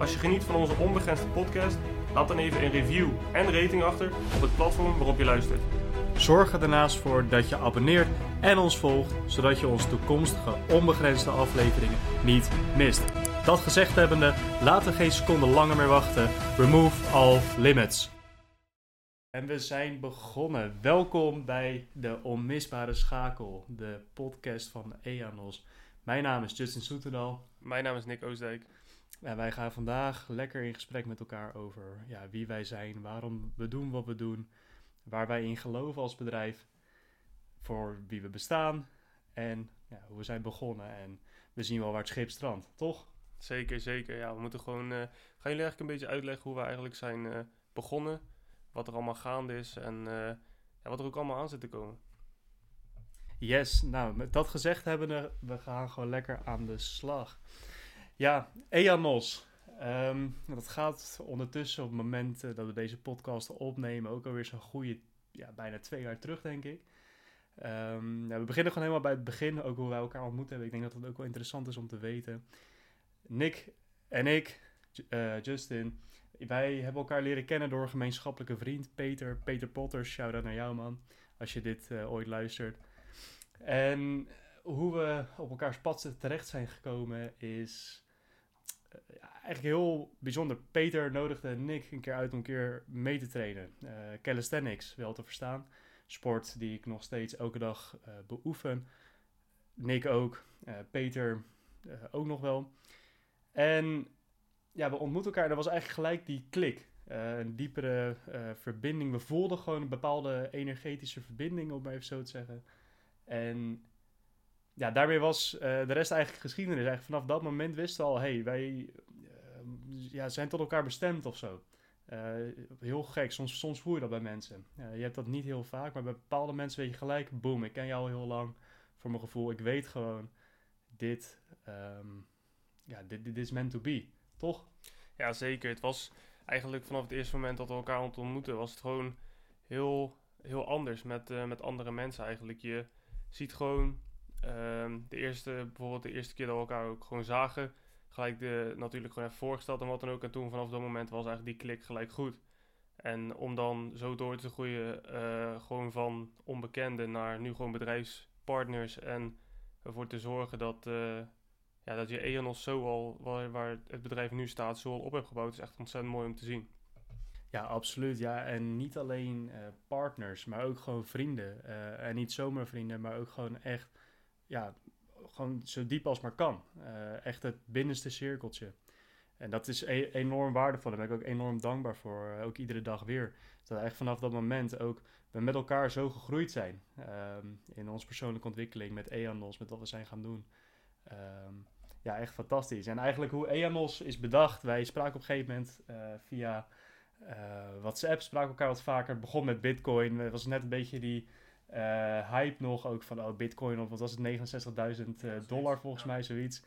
Als je geniet van onze onbegrensde podcast, laat dan even een review en rating achter op het platform waarop je luistert. Zorg er daarnaast voor dat je abonneert en ons volgt, zodat je onze toekomstige onbegrensde afleveringen niet mist. Dat gezegd hebbende, laten we geen seconde langer meer wachten. Remove all limits. En we zijn begonnen. Welkom bij de Onmisbare Schakel, de podcast van EANOS. Mijn naam is Justin Soetendal. Mijn naam is Nick Oostdijk. En wij gaan vandaag lekker in gesprek met elkaar over ja, wie wij zijn, waarom we doen wat we doen, waar wij in geloven als bedrijf, voor wie we bestaan en ja, hoe we zijn begonnen. En we zien wel waar het schip strandt, toch? Zeker, zeker. Ja, we moeten gewoon. eh gaan jullie eigenlijk een beetje uitleggen hoe we eigenlijk zijn eh, begonnen, wat er allemaal gaande is en eh, ja, wat er ook allemaal aan zit te komen. Yes, nou, met dat gezegd hebbende, we gaan gewoon lekker aan de slag. Ja, EANOS. Ehm, dat gaat ondertussen op het moment eh, dat we deze podcast opnemen ook alweer zo'n goede, ja, bijna twee jaar terug, denk ik. Ehm, we beginnen gewoon helemaal bij het begin, ook hoe wij elkaar ontmoet hebben. Ik denk dat het ook wel interessant is om te weten. Nick en ik, eh, Justin, wij hebben elkaar leren kennen door een gemeenschappelijke vriend, Peter. Peter Potter, shout-out naar jou man, als je dit eh, ooit luistert. En hoe we op elkaars pad terecht zijn gekomen is eigenlijk heel bijzonder. Peter nodigde Nick een keer uit om een keer mee te trainen. Eh, calisthenics, wel te verstaan. Sport die ik nog steeds elke dag eh, beoefen. Nick ook. Eh, Peter ook nog wel. En ja, we ontmoeten elkaar. en Dat was eigenlijk gelijk die klik. Een diepere verbinding. We voelden gewoon een bepaalde energetische verbinding, om maar even zo te zeggen. En ja, daarmee was eh, de rest eigenlijk geschiedenis. Eigenlijk vanaf dat moment wisten al, hey, wij eh, ja, zijn tot elkaar bestemd of zo. Eh, heel gek, soms, soms voel je dat bij mensen. Je hebt dat niet heel vaak, maar bij bepaalde mensen weet je gelijk, boom, ik ken jou al heel lang. Voor mijn gevoel, ik weet gewoon, dit, ehm, ja, dit, dit is meant to be, toch? Ja, zeker. Het was eigenlijk vanaf het eerste moment dat we elkaar ontmoeten, was het gewoon heel, heel anders met, met andere mensen eigenlijk. Je ziet gewoon ehm, de eerste, bijvoorbeeld de eerste keer dat we elkaar ook gewoon zagen, gelijk de, natuurlijk gewoon even voorgesteld en wat dan ook. En toen vanaf dat moment was eigenlijk die klik gelijk goed. En om dan zo door te groeien, eh, gewoon van onbekende naar nu gewoon bedrijfspartners en ervoor te zorgen dat, eh, ja, dat je EONOS zo al, waar, waar het bedrijf nu staat, zo al op hebt gebouwd, is echt ontzettend mooi om te zien. Ja, absoluut. Ja, en niet alleen eh, partners, maar ook gewoon vrienden. En niet zomaar vrienden, maar ook gewoon echt, ja, gewoon zo diep als maar kan. Eh, echt het binnenste cirkeltje. En dat is e- enorm waardevol. Daar ben ik ook enorm dankbaar voor. eh, ook iedere dag weer. Dat echt vanaf dat moment ook we met elkaar zo gegroeid zijn. ehm, in onze persoonlijke ontwikkeling met EANOS, met wat we zijn gaan doen. Ehm, ja, echt fantastisch. En eigenlijk hoe EANOS is bedacht. Wij spraken op een gegeven moment eh, via WhatsApp, spraken elkaar wat vaker. Het begon met Bitcoin. Het was net een beetje die hype nog ook van oh, Bitcoin, of wat was het, 69.000 eh, dollar volgens mij, zoiets.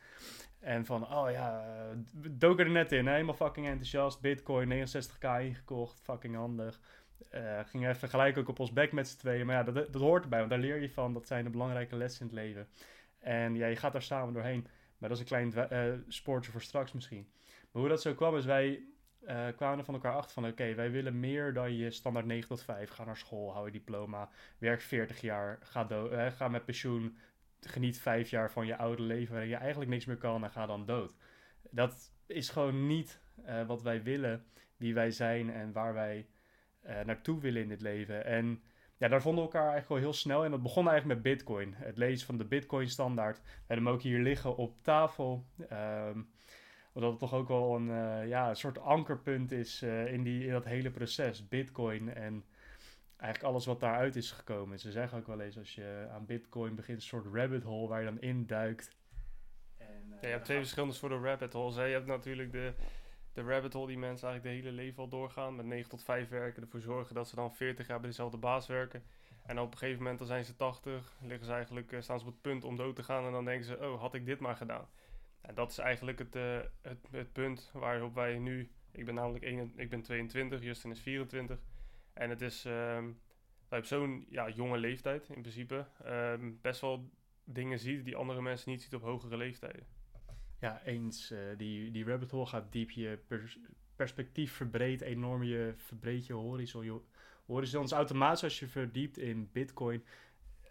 En van, oh ja, uh, dook er net in, helemaal fucking enthousiast. Bitcoin, 69k ingekocht, fucking handig. Eh ging even gelijk ook op ons back met z'n tweeën. Maar ja, dat, dat hoort erbij, want daar leer je van. Dat zijn de belangrijke lessen in het leven. En ja, je gaat daar samen doorheen. Maar dat is een klein eh, spoortje voor straks misschien. Maar hoe dat zo kwam, is wij eh, kwamen er van elkaar achter van... Oké, wij willen meer dan je standaard 9 tot 5. Ga naar school, hou je diploma, werk 40 jaar, ga, eh, ga met pensioen... Geniet vijf jaar van je oude leven waarin je eigenlijk niks meer kan en ga dan dood. Dat is gewoon niet eh, wat wij willen, wie wij zijn en waar wij naartoe willen in dit leven. En ja, daar vonden we elkaar eigenlijk wel heel snel. En dat begon eigenlijk met Bitcoin. Het lezen van de Bitcoin standaard. We hebben hem ook hier liggen op tafel. Ehm, omdat het toch ook wel een, eh, ja, een soort ankerpunt is eh, in, die, in dat hele proces. Bitcoin en eigenlijk alles wat daaruit is gekomen. Ze zeggen ook wel eens als je aan Bitcoin begint, een soort rabbit hole waar je dan induikt. En, eh, Ja, je hebt twee verschillende soorten rabbit holes. Hè. Je hebt natuurlijk de, de rabbit hole die mensen eigenlijk de hele leven al doorgaan. Met 9 tot 5 werken, ervoor zorgen dat ze dan 40 jaar bij dezelfde baas werken. En op een gegeven moment dan zijn ze 80, liggen ze eigenlijk, eh, staan ze op het punt om dood te gaan. En dan denken ze, oh, had ik dit maar gedaan. En dat is eigenlijk het, uh, het, het, punt waarop wij nu... Ik ben namelijk 1, ik ben 22, Justin is 24. En het is um, op zo'n ja, jonge leeftijd in principe um, best wel dingen ziet die andere mensen niet zien op hogere leeftijden. Ja, eens. Uh, die, die rabbit hole gaat diep. Je pers perspectief verbreedt enorm. Je verbreedt je horizon. Je horizon is automatisch als je verdiept in bitcoin.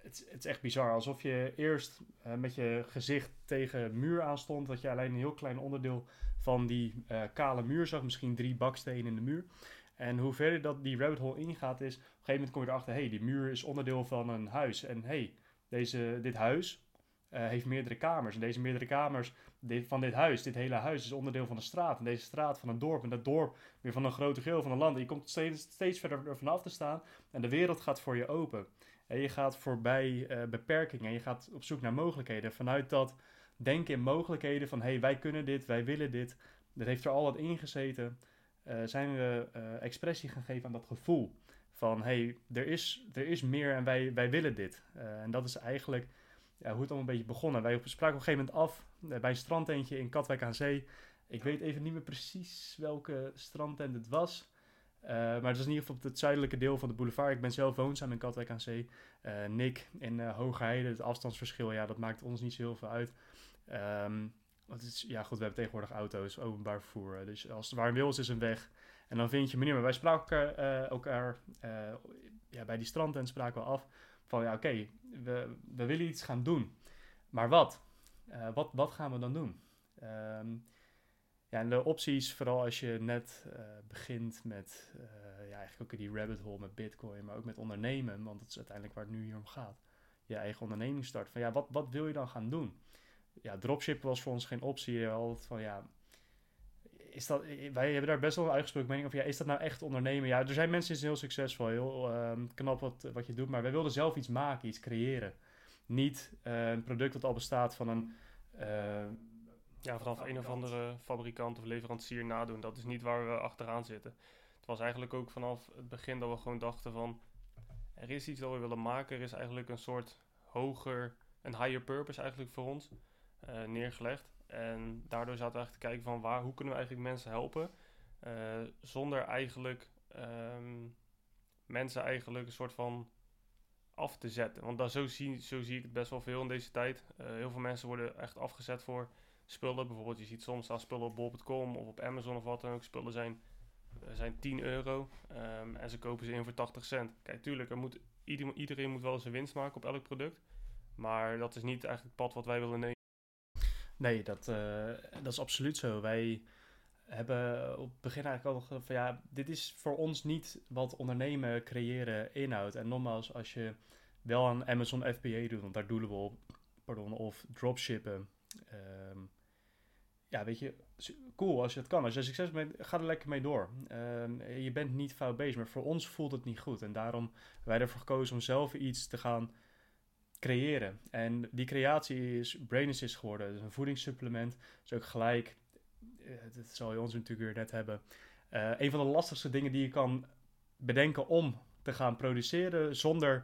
Het, het is echt bizar. Alsof je eerst uh, met je gezicht tegen een muur aanstond. Dat je alleen een heel klein onderdeel van die uh, kale muur zag. Misschien drie bakstenen in de muur. En hoe verder dat die rabbit hole ingaat is... Op een gegeven moment kom je erachter... Hey, die muur is onderdeel van een huis. En hey, deze, dit huis uh, heeft meerdere kamers. En deze meerdere kamers van dit huis, dit hele huis, is onderdeel van een straat. En deze straat van een dorp. En dat dorp weer van een grote geel van een land. Je komt steeds, steeds verder ervan af te staan. En de wereld gaat voor je open. En je gaat voorbij uh, beperkingen. En je gaat op zoek naar mogelijkheden. Vanuit dat denken in mogelijkheden van... hey, wij kunnen dit, wij willen dit. Dat heeft er al wat in gezeten. Uh, zijn we expressie gaan geven aan dat gevoel. Van, hey, er, is, er is meer en wij, wij willen dit. en dat is eigenlijk hoe het allemaal een beetje begonnen. Wij spraken op een gegeven moment af eh, bij een strandtentje in Katwijk aan Zee. Ik weet even niet meer precies welke strandtent het was. Uh, maar het is in ieder geval op het zuidelijke deel van de boulevard. Ik ben zelf woonzaam in Katwijk aan Zee. Uh, Nick in uh, Hogerheide. Het afstandsverschil, ja, dat maakt ons niet zo heel veel uit. Het is, ja, goed, we hebben tegenwoordig auto's, openbaar vervoer. Dus als het waar wil is, is een weg. En dan vind je manier. Maar wij spraken elkaar ja, bij die strandtent spraken we af van ja, oké, we, we willen iets gaan doen. Maar wat? Wat, wat gaan we dan doen? Um, ja, en de opties, vooral als je net uh, begint met, uh, ja, eigenlijk ook die rabbit hole met bitcoin, maar ook met ondernemen, want dat is uiteindelijk waar het nu hier om gaat. Je eigen onderneming start. Van ja, wat, wat wil je dan gaan doen? Ja, dropshippen was voor ons geen optie. Altijd van ja, is dat, wij hebben daar best wel een uitgesproken mening over. Ja, is dat nou echt ondernemen? Ja, er zijn mensen die zijn heel succesvol, heel um, knap wat, wat je doet. Maar wij wilden zelf iets maken, iets creëren. Niet uh, een product dat al bestaat van een... Ja, vanaf een of andere fabrikant of leverancier nadoen. Dat is niet waar we achteraan zitten. Het was eigenlijk ook vanaf het begin dat we gewoon dachten van... Er is iets dat we willen maken. Er is eigenlijk een soort hoger, een higher purpose eigenlijk voor ons uh, neergelegd. En daardoor zaten we eigenlijk te kijken van waar, hoe kunnen we eigenlijk mensen helpen. Uh, zonder eigenlijk um, mensen eigenlijk een soort van af te zetten. Want dat, zo, zie, zo zie ik het best wel veel in deze tijd. Uh, heel veel mensen worden echt afgezet voor spullen. Bijvoorbeeld, je ziet soms staan spullen op bol.com of op Amazon of wat dan ook. Spullen zijn, uh, zijn 10 euro um, en ze kopen ze in voor 80 cent. Kijk, tuurlijk, er moet, iedereen, moet wel eens een winst maken op elk product. Maar dat is niet eigenlijk het pad wat wij willen nemen. Nee, dat, uh, dat is absoluut zo. Wij hebben op het begin eigenlijk al van ja, dit is voor ons niet wat ondernemen, creëren inhoudt. En nogmaals, als je wel aan Amazon FBA doet, want daar doelen we op, pardon, of dropshippen. Um, ja, weet je, cool als je dat kan. Als je succes bent, ga er lekker mee door. Um, je bent niet fout bezig, maar voor ons voelt het niet goed. En daarom hebben wij ervoor gekozen om zelf iets te gaan creëren. En die creatie is Brain Assist geworden. Dus een voedingssupplement. Dus ook gelijk, uh, dat zal je ons natuurlijk weer net hebben. Uh, een van de lastigste dingen die je kan bedenken om te gaan produceren zonder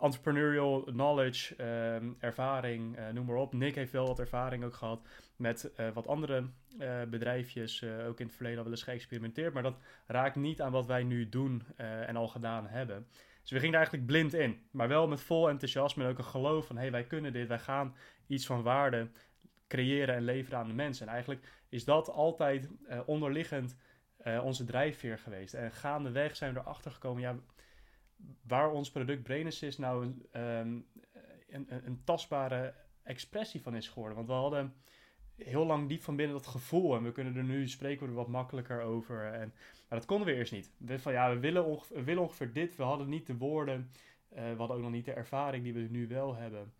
entrepreneurial knowledge, uh, ervaring, uh, noem maar op. Nick heeft wel wat ervaring ook gehad met uh, wat andere uh, bedrijfjes, ook in het verleden al wel eens geëxperimenteerd, maar dat raakt niet aan wat wij nu doen en al gedaan hebben. Dus we gingen daar eigenlijk blind in. Maar wel met vol enthousiasme en ook een geloof van... hé, hey, wij kunnen dit, wij gaan iets van waarde creëren en leveren aan de mensen. En eigenlijk is dat altijd onderliggend onze drijfveer geweest. En gaandeweg zijn we erachter gekomen... Ja, waar ons product Brainsys nou een, um, een, een, een tastbare expressie van is geworden. Want we hadden heel lang diep van binnen dat gevoel. En we kunnen er nu spreken we wat makkelijker over. En, maar dat konden we eerst niet. We, van, ja, we, willen ongeveer, willen dit. We hadden niet de woorden. Uh, we hadden ook nog niet de ervaring die we nu wel hebben.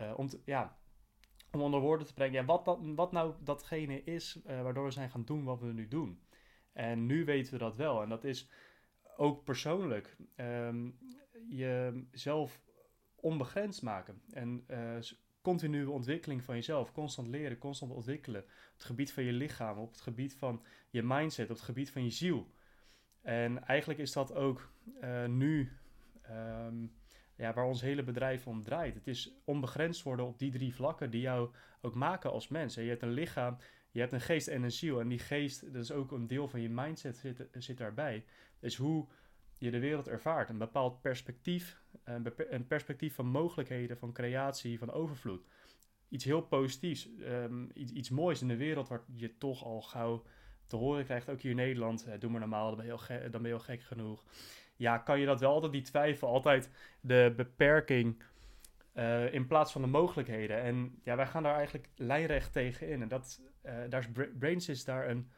Uh, om, ja, om onder woorden te brengen wat, dat, wat nou datgene is uh, waardoor we zijn gaan doen wat we nu doen. En nu weten we dat wel. En dat is ook persoonlijk. Um, jezelf onbegrensd maken. En continue ontwikkeling van jezelf. Constant leren, constant ontwikkelen. Op het gebied van je lichaam, op het gebied van je mindset, op het gebied van je ziel. En eigenlijk is dat ook uh, nu ehm, ja, waar ons hele bedrijf om draait. Het is onbegrensd worden op die drie vlakken die jou ook maken als mens. Je hebt een lichaam, je hebt een geest en een ziel. En die geest, dat is ook een deel van je mindset, zit, zit daarbij. Dus hoe je de wereld ervaart. Een bepaald perspectief, een perspectief van mogelijkheden, van creatie, van overvloed. Iets heel positiefs, um, iets, iets moois in de wereld waar je toch al gauw te horen krijgt, ook hier in Nederland. doe maar normaal, dan ben, je heel gek genoeg. Ja, kan je dat wel altijd, die twijfel, altijd de beperking uh, in plaats van de mogelijkheden. En ja, wij gaan daar eigenlijk lijnrecht tegen in. En dat, daar is Brainsys daar een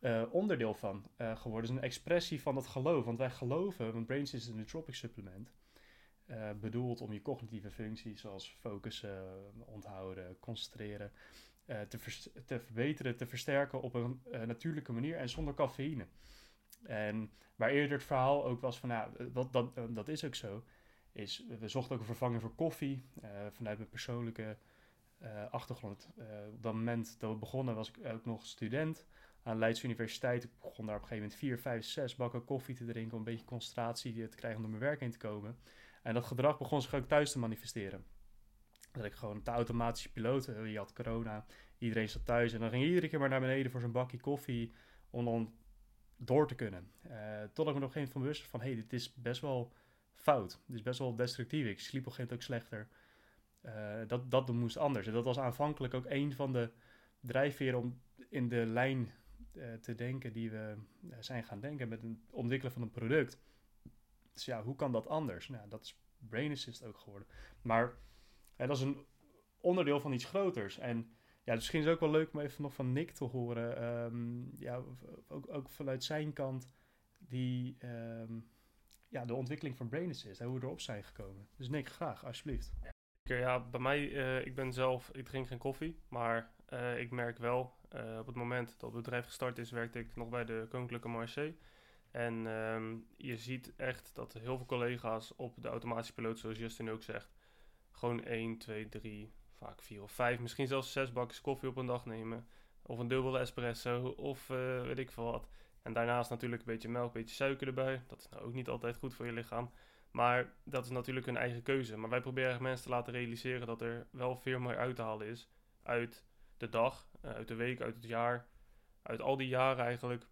uh, onderdeel van geworden. Dus een expressie van dat geloof. Want wij geloven, want Brainsys is een nootropic supplement. bedoeld om je cognitieve functies zoals focussen, onthouden, concentreren... te, te, verbeteren, te versterken op een natuurlijke manier en zonder cafeïne. En waar eerder het verhaal ook was van, nou, dat, dat, is ook zo is, we zochten ook een vervanger voor koffie. Uh, vanuit mijn persoonlijke uh, achtergrond. Uh, op dat moment dat we begonnen was ik ook nog student aan Leids Universiteit. Ik begon daar op een gegeven moment vier, vijf, zes bakken koffie te drinken om een beetje concentratie te krijgen om door mijn werk heen te komen. En dat gedrag begon zich ook thuis te manifesteren. Dat ik gewoon de automatische piloot, je had corona, iedereen zat thuis en dan ging iedere keer maar naar beneden voor zo'n bakje koffie om dan door te kunnen. tot ik me nog geen van bewust van, hé, hey, dit is best wel fout. Het is best wel destructief. Ik sliep op een gegeven moment ook slechter. Uh, dat, dat moest anders. En dat was aanvankelijk ook een van de drijfveren om in de lijn uh, te denken die we uh, zijn gaan denken met het ontwikkelen van een product. Dus ja, hoe kan dat anders? Nou, dat is Brain Assist ook geworden. Maar dat is een onderdeel van iets groters. En ja, dus misschien is het ook wel leuk om even nog van Nick te horen. Um, ja, ook, ook vanuit zijn kant. Die, um, ja, de ontwikkeling van Brain Assist, hoe we erop zijn gekomen. Dus Nick, graag, alsjeblieft. Ja, bij mij, uh, ik ben zelf, ik drink geen koffie, maar uh, ik merk wel, uh, op het moment dat het bedrijf gestart is, werkte ik nog bij de Koninklijke Marché. En um, je ziet echt dat heel veel collega's op de automatische piloot, zoals Justin ook zegt, gewoon 1, 2, 3, vaak 4 of 5, misschien zelfs 6 bakjes koffie op een dag nemen. Of een dubbele espresso, of weet ik veel wat. En daarnaast natuurlijk een beetje melk, een beetje suiker erbij. Dat is nou ook niet altijd goed voor je lichaam. Maar dat is natuurlijk hun eigen keuze. Maar wij proberen mensen te laten realiseren dat er wel veel meer uit te halen is. Uit de dag, eh, uit de week, uit het jaar. Uit al die jaren eigenlijk.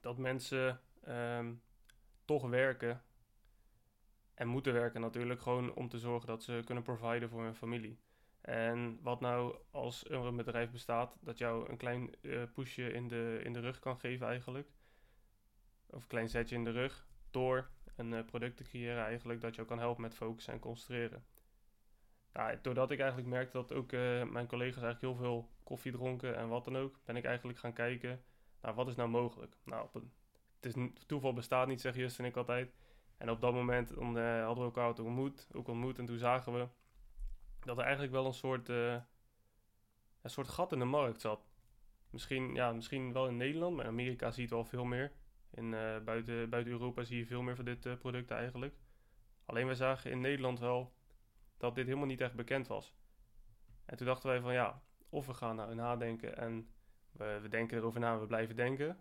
Dat mensen um, toch werken. En moeten werken natuurlijk. Gewoon om te zorgen dat ze kunnen providen voor hun familie. En wat nou als er een bedrijf bestaat dat jou een klein uh, pushje in de, in de rug kan geven eigenlijk. Of een klein zetje in de rug. Door een uh, product te creëren eigenlijk dat jou kan helpen met focussen en concentreren. Doordat ik eigenlijk merkte dat ook uh, mijn collega's eigenlijk heel veel koffie dronken en wat dan ook, ben ik eigenlijk gaan kijken naar wat is nou mogelijk. Nou, op het is, toeval bestaat niet, zeg Just en ik altijd. En op dat moment dan, hadden we elkaar ontmoet, ook ontmoet en toen zagen we dat er eigenlijk wel een soort, een soort gat in de markt zat. Misschien, ja, misschien wel in Nederland, maar Amerika zie je het wel veel meer. Uh, buiten, buiten Europa zie je veel meer van dit uh, product eigenlijk. Alleen wij zagen in Nederland wel dat dit helemaal niet echt bekend was. En toen dachten wij van ja, of we gaan nou nadenken en we, we denken erover na en we blijven denken.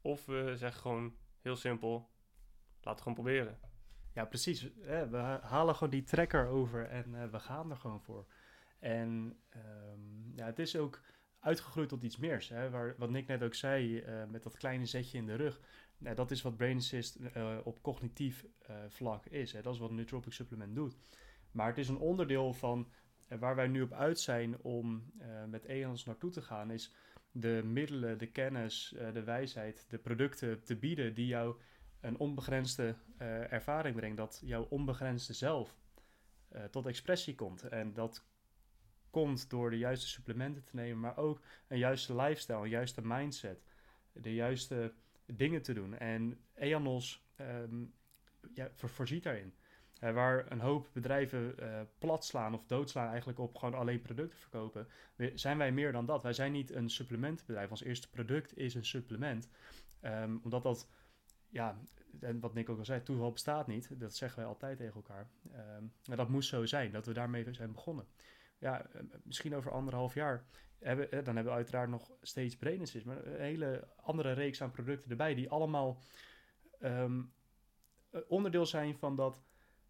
Of we zeggen gewoon heel simpel, laten we gewoon proberen. Ja, precies. we halen gewoon die trekker over en we gaan er gewoon voor. En um, ja, het is ook uitgegroeid tot iets meer. Hè, waar, wat Nick net ook zei, uh, met dat kleine zetje in de rug. Nou, dat is wat Brain Assist uh, op cognitief vlak is. Hè. Dat is wat een nootropic supplement doet. Maar het is een onderdeel van waar wij nu op uit zijn om met EONS naartoe te gaan, is de middelen, de kennis, de wijsheid, de producten te bieden die jou een onbegrensde ervaring brengt, dat jouw onbegrensde zelf tot expressie komt. En dat komt door de juiste supplementen te nemen, maar ook een juiste lifestyle, een juiste mindset, de juiste dingen te doen. En EANOS um, ja, voorziet daarin. Uh, waar een hoop bedrijven uh, plat slaan of doodslaan eigenlijk op gewoon alleen producten verkopen, zijn wij meer dan dat. Wij zijn niet een supplementenbedrijf. Ons eerste product is een supplement. Um, omdat dat ja, en wat Nick ook al zei, toeval bestaat niet. Dat zeggen wij altijd tegen elkaar. Ehm, maar dat moest zo zijn, dat we daarmee zijn begonnen. Ja, eh, misschien over anderhalf jaar. Hebben, dan hebben we uiteraard nog steeds Brainasys, maar een hele andere reeks aan producten erbij, die allemaal ehm, onderdeel zijn van dat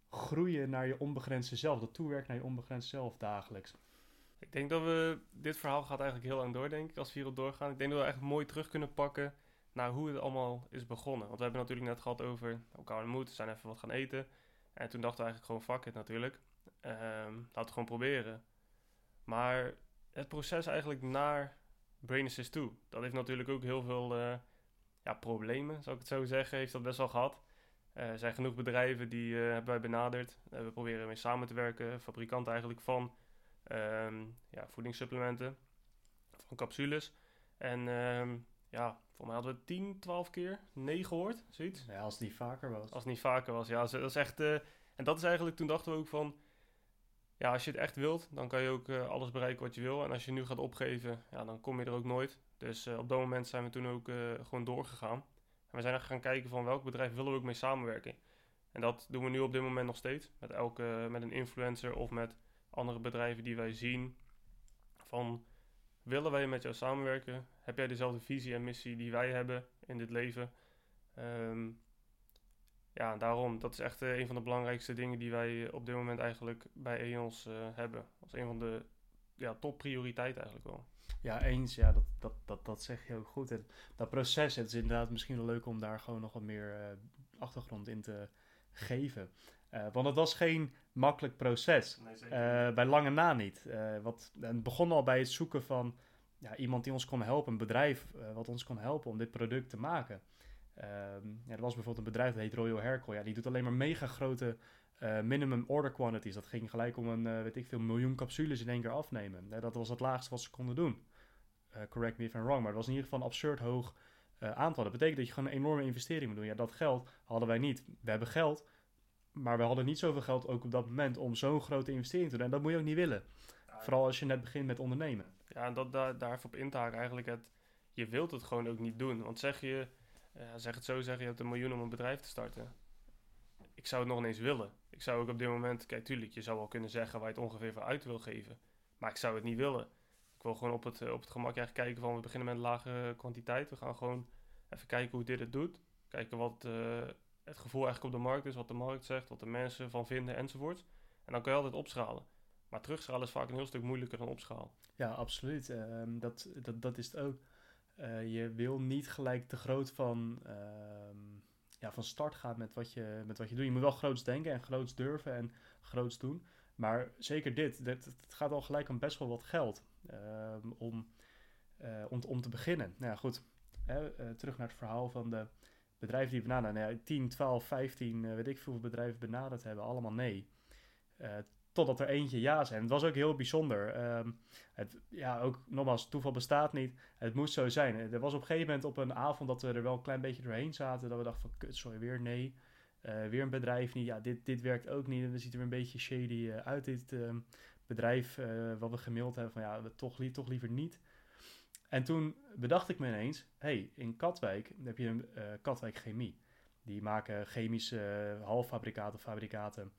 groeien naar je onbegrensde zelf, dat toewerken naar je onbegrensde zelf dagelijks. Ik denk dat we, dit verhaal gaat eigenlijk heel lang door, denk ik, als we hierop doorgaan. Ik denk dat we eigenlijk mooi terug kunnen pakken naar hoe het allemaal is begonnen. Want we hebben natuurlijk net gehad over elkaar ontmoeten, zijn even wat gaan eten. En toen dachten we eigenlijk gewoon, fuck it natuurlijk. Um, laten we gewoon proberen. Maar het proces eigenlijk naar Brain Assist toe, dat heeft natuurlijk ook heel veel uh, ja, problemen, zou ik het zo zeggen, heeft dat best wel gehad. Eh, er zijn genoeg bedrijven die uh, hebben wij benaderd. we proberen mee samen te werken, fabrikant eigenlijk van um, ja, voedingssupplementen, van capsules. En um, ja, voor mij hadden we 10, 12 keer nee gehoord, zoiets. Ja, als het niet vaker was. Als het niet vaker was, ja. Dat is echt... Uh, en dat is eigenlijk, toen dachten we ook van... Ja, als je het echt wilt, dan kan je ook uh, alles bereiken wat je wil. En als je nu gaat opgeven, ja, dan kom je er ook nooit. Dus uh, op dat moment zijn we toen ook gewoon doorgegaan. En we zijn gaan kijken van welk bedrijf willen we ook mee samenwerken. En dat doen we nu op dit moment nog steeds. Met, elke, met een influencer of met andere bedrijven die wij zien. Van willen wij met jou samenwerken? Heb jij dezelfde visie en missie die wij hebben in dit leven? Um, ja, daarom, dat is echt uh, een van de belangrijkste dingen die wij op dit moment eigenlijk bij EOS uh, hebben. Als een van de ja, topprioriteiten eigenlijk wel. Ja, eens. Ja, dat, dat, dat, dat zeg je ook goed. En dat proces, het is inderdaad misschien wel leuk om daar gewoon nog wat meer uh, achtergrond in te geven. Uh, want het was geen makkelijk proces. Nee, uh, bij lange na niet. Wat, het begon al bij het zoeken van ja, iemand die ons kon helpen, een bedrijf wat ons kon helpen om dit product te maken. Um, ja, er was bijvoorbeeld een bedrijf dat heet Royal Hercle. Ja, die doet alleen maar mega grote minimum order quantities. Dat ging gelijk om een, weet ik veel, miljoen capsules in één keer afnemen. dat was het laagste wat ze konden doen. correct me if I'm wrong, maar het was in ieder geval een absurd hoog aantal. Dat betekent dat je gewoon een enorme investering moet doen. Ja, dat geld hadden wij niet. We hebben geld, maar we hadden niet zoveel geld ook op dat moment om zo'n grote investering te doen. En dat moet je ook niet willen. Vooral als je net begint met ondernemen. Ja, en dat, daar, daarvoor op in te haken eigenlijk het... Je wilt het gewoon ook niet doen. Want zeg je... zeg het zo, zeg je hebt een miljoen om een bedrijf te starten. Ik zou het nog ineens willen. Ik zou ook op dit moment... Kijk, tuurlijk, je zou wel kunnen zeggen waar je het ongeveer voor uit wil geven. Maar ik zou het niet willen. Ik wil gewoon op het, op het gemak eigenlijk kijken van... We beginnen met een lage kwantiteit. We gaan gewoon even kijken hoe dit het doet. Kijken wat... Uh, het gevoel eigenlijk op de markt is, wat de markt zegt, wat de mensen van vinden enzovoort. En dan kan je altijd opschalen. Maar terugschalen is vaak een heel stuk moeilijker dan opschalen. Ja, absoluut. Um, dat, dat, dat is het ook. Uh, je wil niet gelijk te groot van, um, ja, van start gaan met wat, je, met wat je doet. Je moet wel groots denken en groots durven en groots doen. Maar zeker dit, het gaat al gelijk om best wel wat geld um, om, uh, om, om te beginnen. Nou ja, goed. Uh, terug naar het verhaal van de bedrijven die benaderen, nou ja, 10, 12, 15, uh, weet ik veel bedrijven benaderd hebben, allemaal nee. Totdat er eentje ja zei. En het was ook heel bijzonder. Um, het, ja, ook nogmaals, toeval bestaat niet. Het moest zo zijn. Er was op een gegeven moment op een avond dat we er wel een klein beetje doorheen zaten. Dat we dachten van, kut, sorry, weer nee. Uh, weer een bedrijf niet. Ja, dit, dit werkt ook niet. En we ziet er een beetje shady uit, dit uh, bedrijf. wat we gemaild hebben van, ja, toch, li toch liever niet. En toen bedacht ik me ineens, hey, in Katwijk heb je een Katwijk Chemie. Die maken chemische halffabrikaten fabrikaten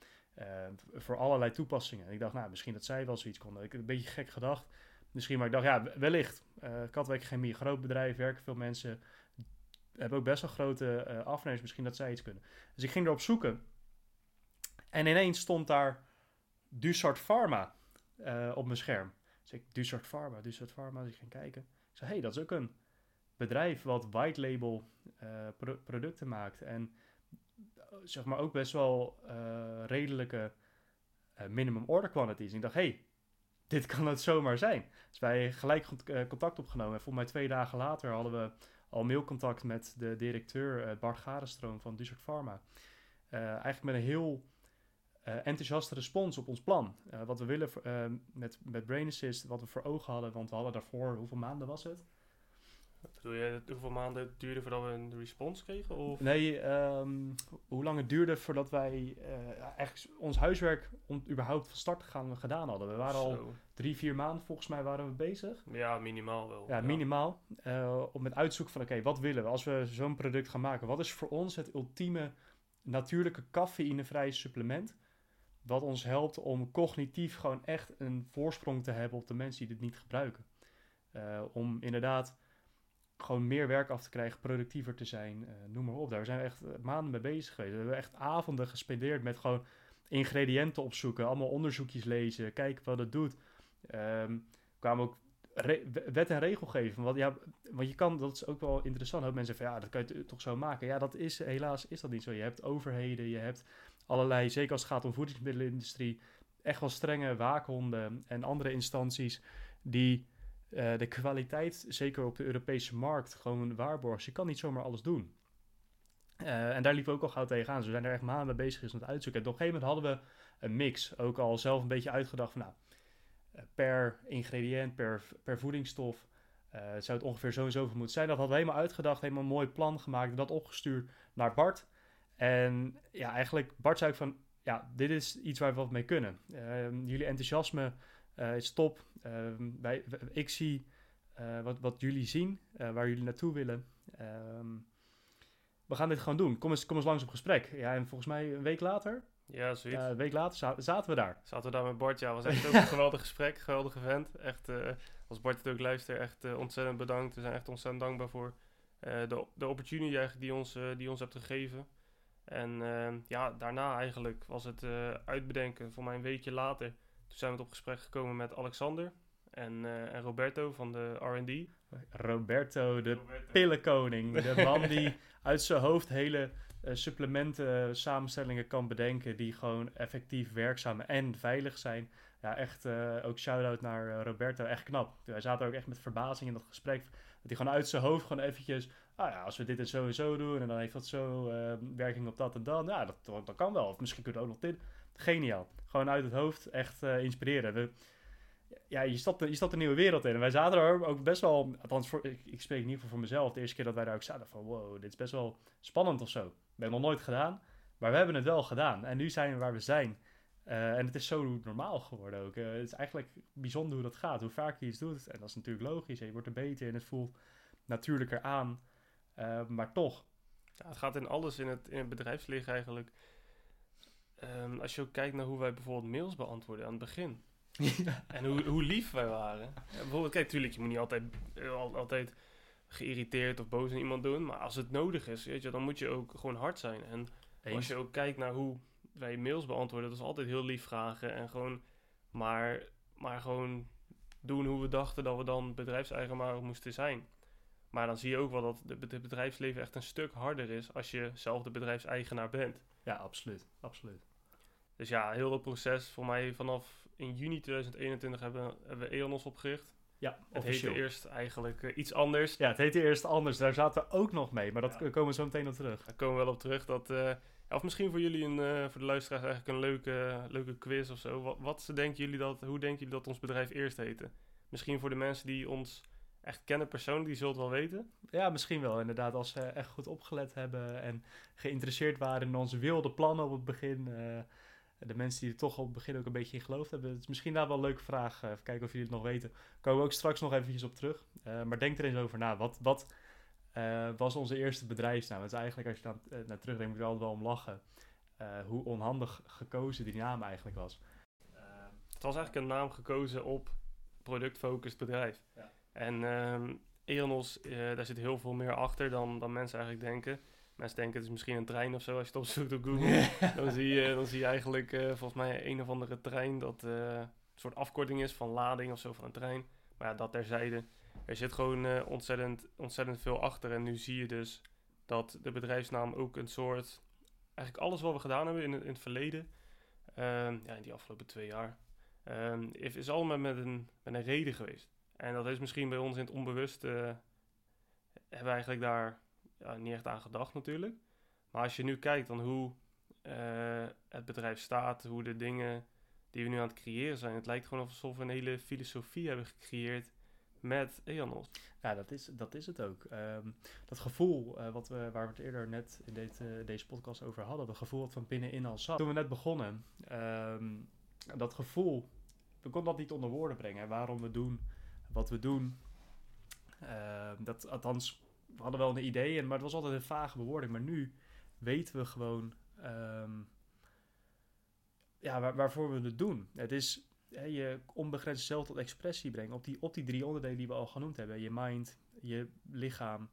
voor allerlei toepassingen. En ik dacht, nou, misschien dat zij wel zoiets konden. Ik heb een beetje gek gedacht. Misschien, maar ik dacht, ja, wellicht. Katwijk Chemie, groot bedrijf, werken veel mensen. Hebben ook best wel grote afnemers. Misschien dat zij iets kunnen. Dus ik ging erop zoeken. En ineens stond daar Dussart Pharma op mijn scherm. Dus ik, Dussart Pharma, Dussart Pharma. Dus ik ging kijken. Ik zei, hey, dat is ook een bedrijf wat white label pro producten maakt. En zeg maar ook best wel uh, redelijke uh, minimum order quantities. Ik dacht, hey, dit kan het zomaar zijn. Dus wij gelijk contact opgenomen. En volgens mij twee dagen later hadden we al mailcontact met de directeur Bart Garenstroom van Dusert Pharma. eigenlijk met een heel enthousiaste respons op ons plan. wat we willen met, met Brain Assist, wat we voor ogen hadden. Want we hadden daarvoor, hoeveel maanden was het? Bedoel je, hoeveel maanden het duurde voordat we een respons kregen? Of? Nee, ehm, hoe lang het duurde voordat wij eh, eigenlijk ons huiswerk om überhaupt van start te gaan gedaan hadden. We waren al drie, vier maanden volgens mij waren we bezig. Ja, minimaal wel. Ja, minimaal. eh, om met uitzoeken van oké, wat willen we als we zo'n product gaan maken? Wat is voor ons het ultieme natuurlijke cafeïnevrije supplement? Wat ons helpt om cognitief gewoon echt een voorsprong te hebben op de mensen die dit niet gebruiken. Eh, om inderdaad gewoon meer werk af te krijgen, productiever te zijn, eh, noem maar op. Daar zijn we echt eh, maanden mee bezig geweest. We hebben echt avonden gespendeerd met gewoon ingrediënten opzoeken, allemaal onderzoekjes lezen, kijken wat het doet. Ehm kwamen ook wet en regelgeving. Want, ja, want je kan, dat is ook wel interessant. Ook mensen van ja, dat kan je toch zo maken. Ja, dat is helaas is dat niet zo. Je hebt overheden, je hebt allerlei, zeker als het gaat om voedingsmiddelenindustrie, echt wel strenge waakhonden en andere instanties die eh, de kwaliteit, zeker op de Europese markt, gewoon waarborgen. Dus je kan niet zomaar alles doen. Eh, en daar liepen we ook al gauw tegenaan. Dus we zijn er echt maanden mee bezig geweest met uitzoeken. En op een gegeven moment hadden we een mix. Ook al zelf een beetje uitgedacht van, nou, eh, per ingrediënt, per, per voedingsstof, eh, zou het ongeveer zo en zoveel moeten zijn. Dat hadden we helemaal uitgedacht, helemaal een mooi plan gemaakt. Dat opgestuurd naar Bart. En ja, eigenlijk, Bart zei ook van, ja, dit is iets waar we wat mee kunnen. Ehm, jullie enthousiasme is top. Ehm, wij, ik zie eh, wat, wat jullie zien, eh, waar jullie naartoe willen. Ehm, we gaan dit gewoon doen. Kom eens, kom eens langs op gesprek. Ja, en volgens mij een week later, Ja, zoiets. ja, een week later za- zaten we daar. Zaten we daar met Bart. Ja, was echt ook een geweldig gesprek. Geweldig event. Echt, eh, als Bart het ook luistert, echt eh, ontzettend bedankt. We zijn echt ontzettend dankbaar voor eh, de, de opportunity eigenlijk die ons, eh, die ons hebt gegeven. En eh, ja, daarna eigenlijk was het eh, uitbedenken. Voor mij een weekje later. Toen zijn we op gesprek gekomen met Alexander en, eh, en Roberto van de R&D. Roberto, de Roberto. pillenkoning. De man die uit zijn hoofd hele eh, supplementen eh, samenstellingen kan bedenken die gewoon effectief werkzaam en veilig zijn. Ja, echt ook shout-out naar Roberto. Echt knap. Wij zaten ook echt met verbazing in dat gesprek. Dat hij gewoon uit zijn hoofd gewoon eventjes... Ah ja, als we dit en zo en zo doen en dan heeft dat zo werking op dat en dan. Ja, dat, dat kan wel. Of misschien kunnen we ook nog dit. Geniaal. Gewoon uit het hoofd echt eh, inspireren. We, ja, je stapt, je stapt een nieuwe wereld in. Wij zaten er ook best wel, althans voor, ik, ik spreek in ieder geval voor mezelf, de eerste keer dat wij daar ook zaten van wow, dit is best wel spannend of zo. Hebben het nog nooit gedaan, maar we hebben het wel gedaan. En nu zijn we waar we zijn. Eh, en het is zo normaal geworden ook. Eh, het is eigenlijk bijzonder hoe dat gaat, hoe vaak je iets doet. En dat is natuurlijk logisch, je wordt er beter en het voelt natuurlijker aan. Maar toch, het gaat in alles in het, in het bedrijfsleven eigenlijk. Ehm, als je ook kijkt naar hoe wij bijvoorbeeld mails beantwoorden aan het begin. En hoe, hoe lief wij waren. Ja, bijvoorbeeld, kijk, tuurlijk, je moet niet altijd, eh, al- altijd geïrriteerd of boos aan iemand doen. Maar als het nodig is, weet je, dan moet je ook gewoon hard zijn. En als je ook kijkt naar hoe wij mails beantwoorden, dat is altijd heel lief vragen. En gewoon, maar, maar gewoon doen hoe we dachten dat we dan bedrijfseigenaar moesten zijn. Maar dan zie je ook wel dat het bedrijfsleven echt een stuk harder is als je zelf de bedrijfseigenaar bent. Ja, absoluut, absoluut. Dus ja, heel dat proces, voor mij vanaf in juni 2021 hebben, hebben we EONOS opgericht. Ja, Het officieel. heette eerst eigenlijk eh, iets anders. Ja, het heette eerst anders. Daar zaten we ook nog mee, maar dat Ja. komen we zo meteen op terug. Daar komen we wel op terug. Dat, eh, ja, of misschien voor jullie, een, eh, voor de luisteraars, eigenlijk een leuke, leuke quiz of zo. Wat, wat denken jullie dat, hoe denken jullie dat ons bedrijf eerst heette? Misschien voor de mensen die ons echt kennen persoonlijk, die zullen het wel weten. Ja, misschien wel. Inderdaad, als ze echt goed opgelet hebben en geïnteresseerd waren in onze wilde plannen op het begin. De mensen die er toch op het begin ook een beetje in geloofd hebben. Het is misschien daar wel een leuke vraag. eh, even kijken of jullie het nog weten. Komen we ook straks nog eventjes op terug. Eh, maar denk er eens over na. Wat, wat eh, was onze eerste bedrijfsnaam? Het is eigenlijk, als je eh, naar terugdenkt, moet je altijd wel om lachen. hoe onhandig gekozen die naam eigenlijk was. Het was eigenlijk een naam gekozen op productfocused bedrijf. Ja. En eh, daar zit heel veel meer achter dan, dan mensen eigenlijk denken. Mensen denken het is misschien een trein of zo. Als je het opzoekt op Google, dan, zie je, dan zie je eigenlijk eh, volgens mij een of andere trein dat eh, een soort afkorting is van lading of zo van een trein. Maar ja, dat terzijde. Er zit gewoon eh, ontzettend, ontzettend veel achter. En nu zie je dus dat de bedrijfsnaam ook een soort... Eigenlijk alles wat we gedaan hebben in het, in het verleden, ehm, ja, in die afgelopen twee jaar, ehm, is, allemaal met een, met een reden geweest. En dat is misschien bij ons in het onbewust, eh, hebben we eigenlijk daar niet echt aan gedacht natuurlijk. Maar als je nu kijkt dan hoe eh, het bedrijf staat, hoe de dingen die we nu aan het creëren zijn, het lijkt gewoon alsof we een hele filosofie hebben gecreëerd met Eanos. Ja, dat is, dat is het ook. Ehm, dat gevoel uh, wat we, waar we het eerder net in uh, deze podcast over hadden, dat gevoel wat van binnenin al zat. Toen we net begonnen, um, dat gevoel, we konden dat niet onder woorden brengen. Waarom we doen wat we doen. Uh, dat, althans, we hadden wel een idee, maar het was altijd een vage bewoording. Maar nu weten we gewoon um, ja, waar, waarvoor we het doen. Het is hè, je onbegrensd zelf tot expressie brengen op die, op die drie onderdelen die we al genoemd hebben. Je mind, je lichaam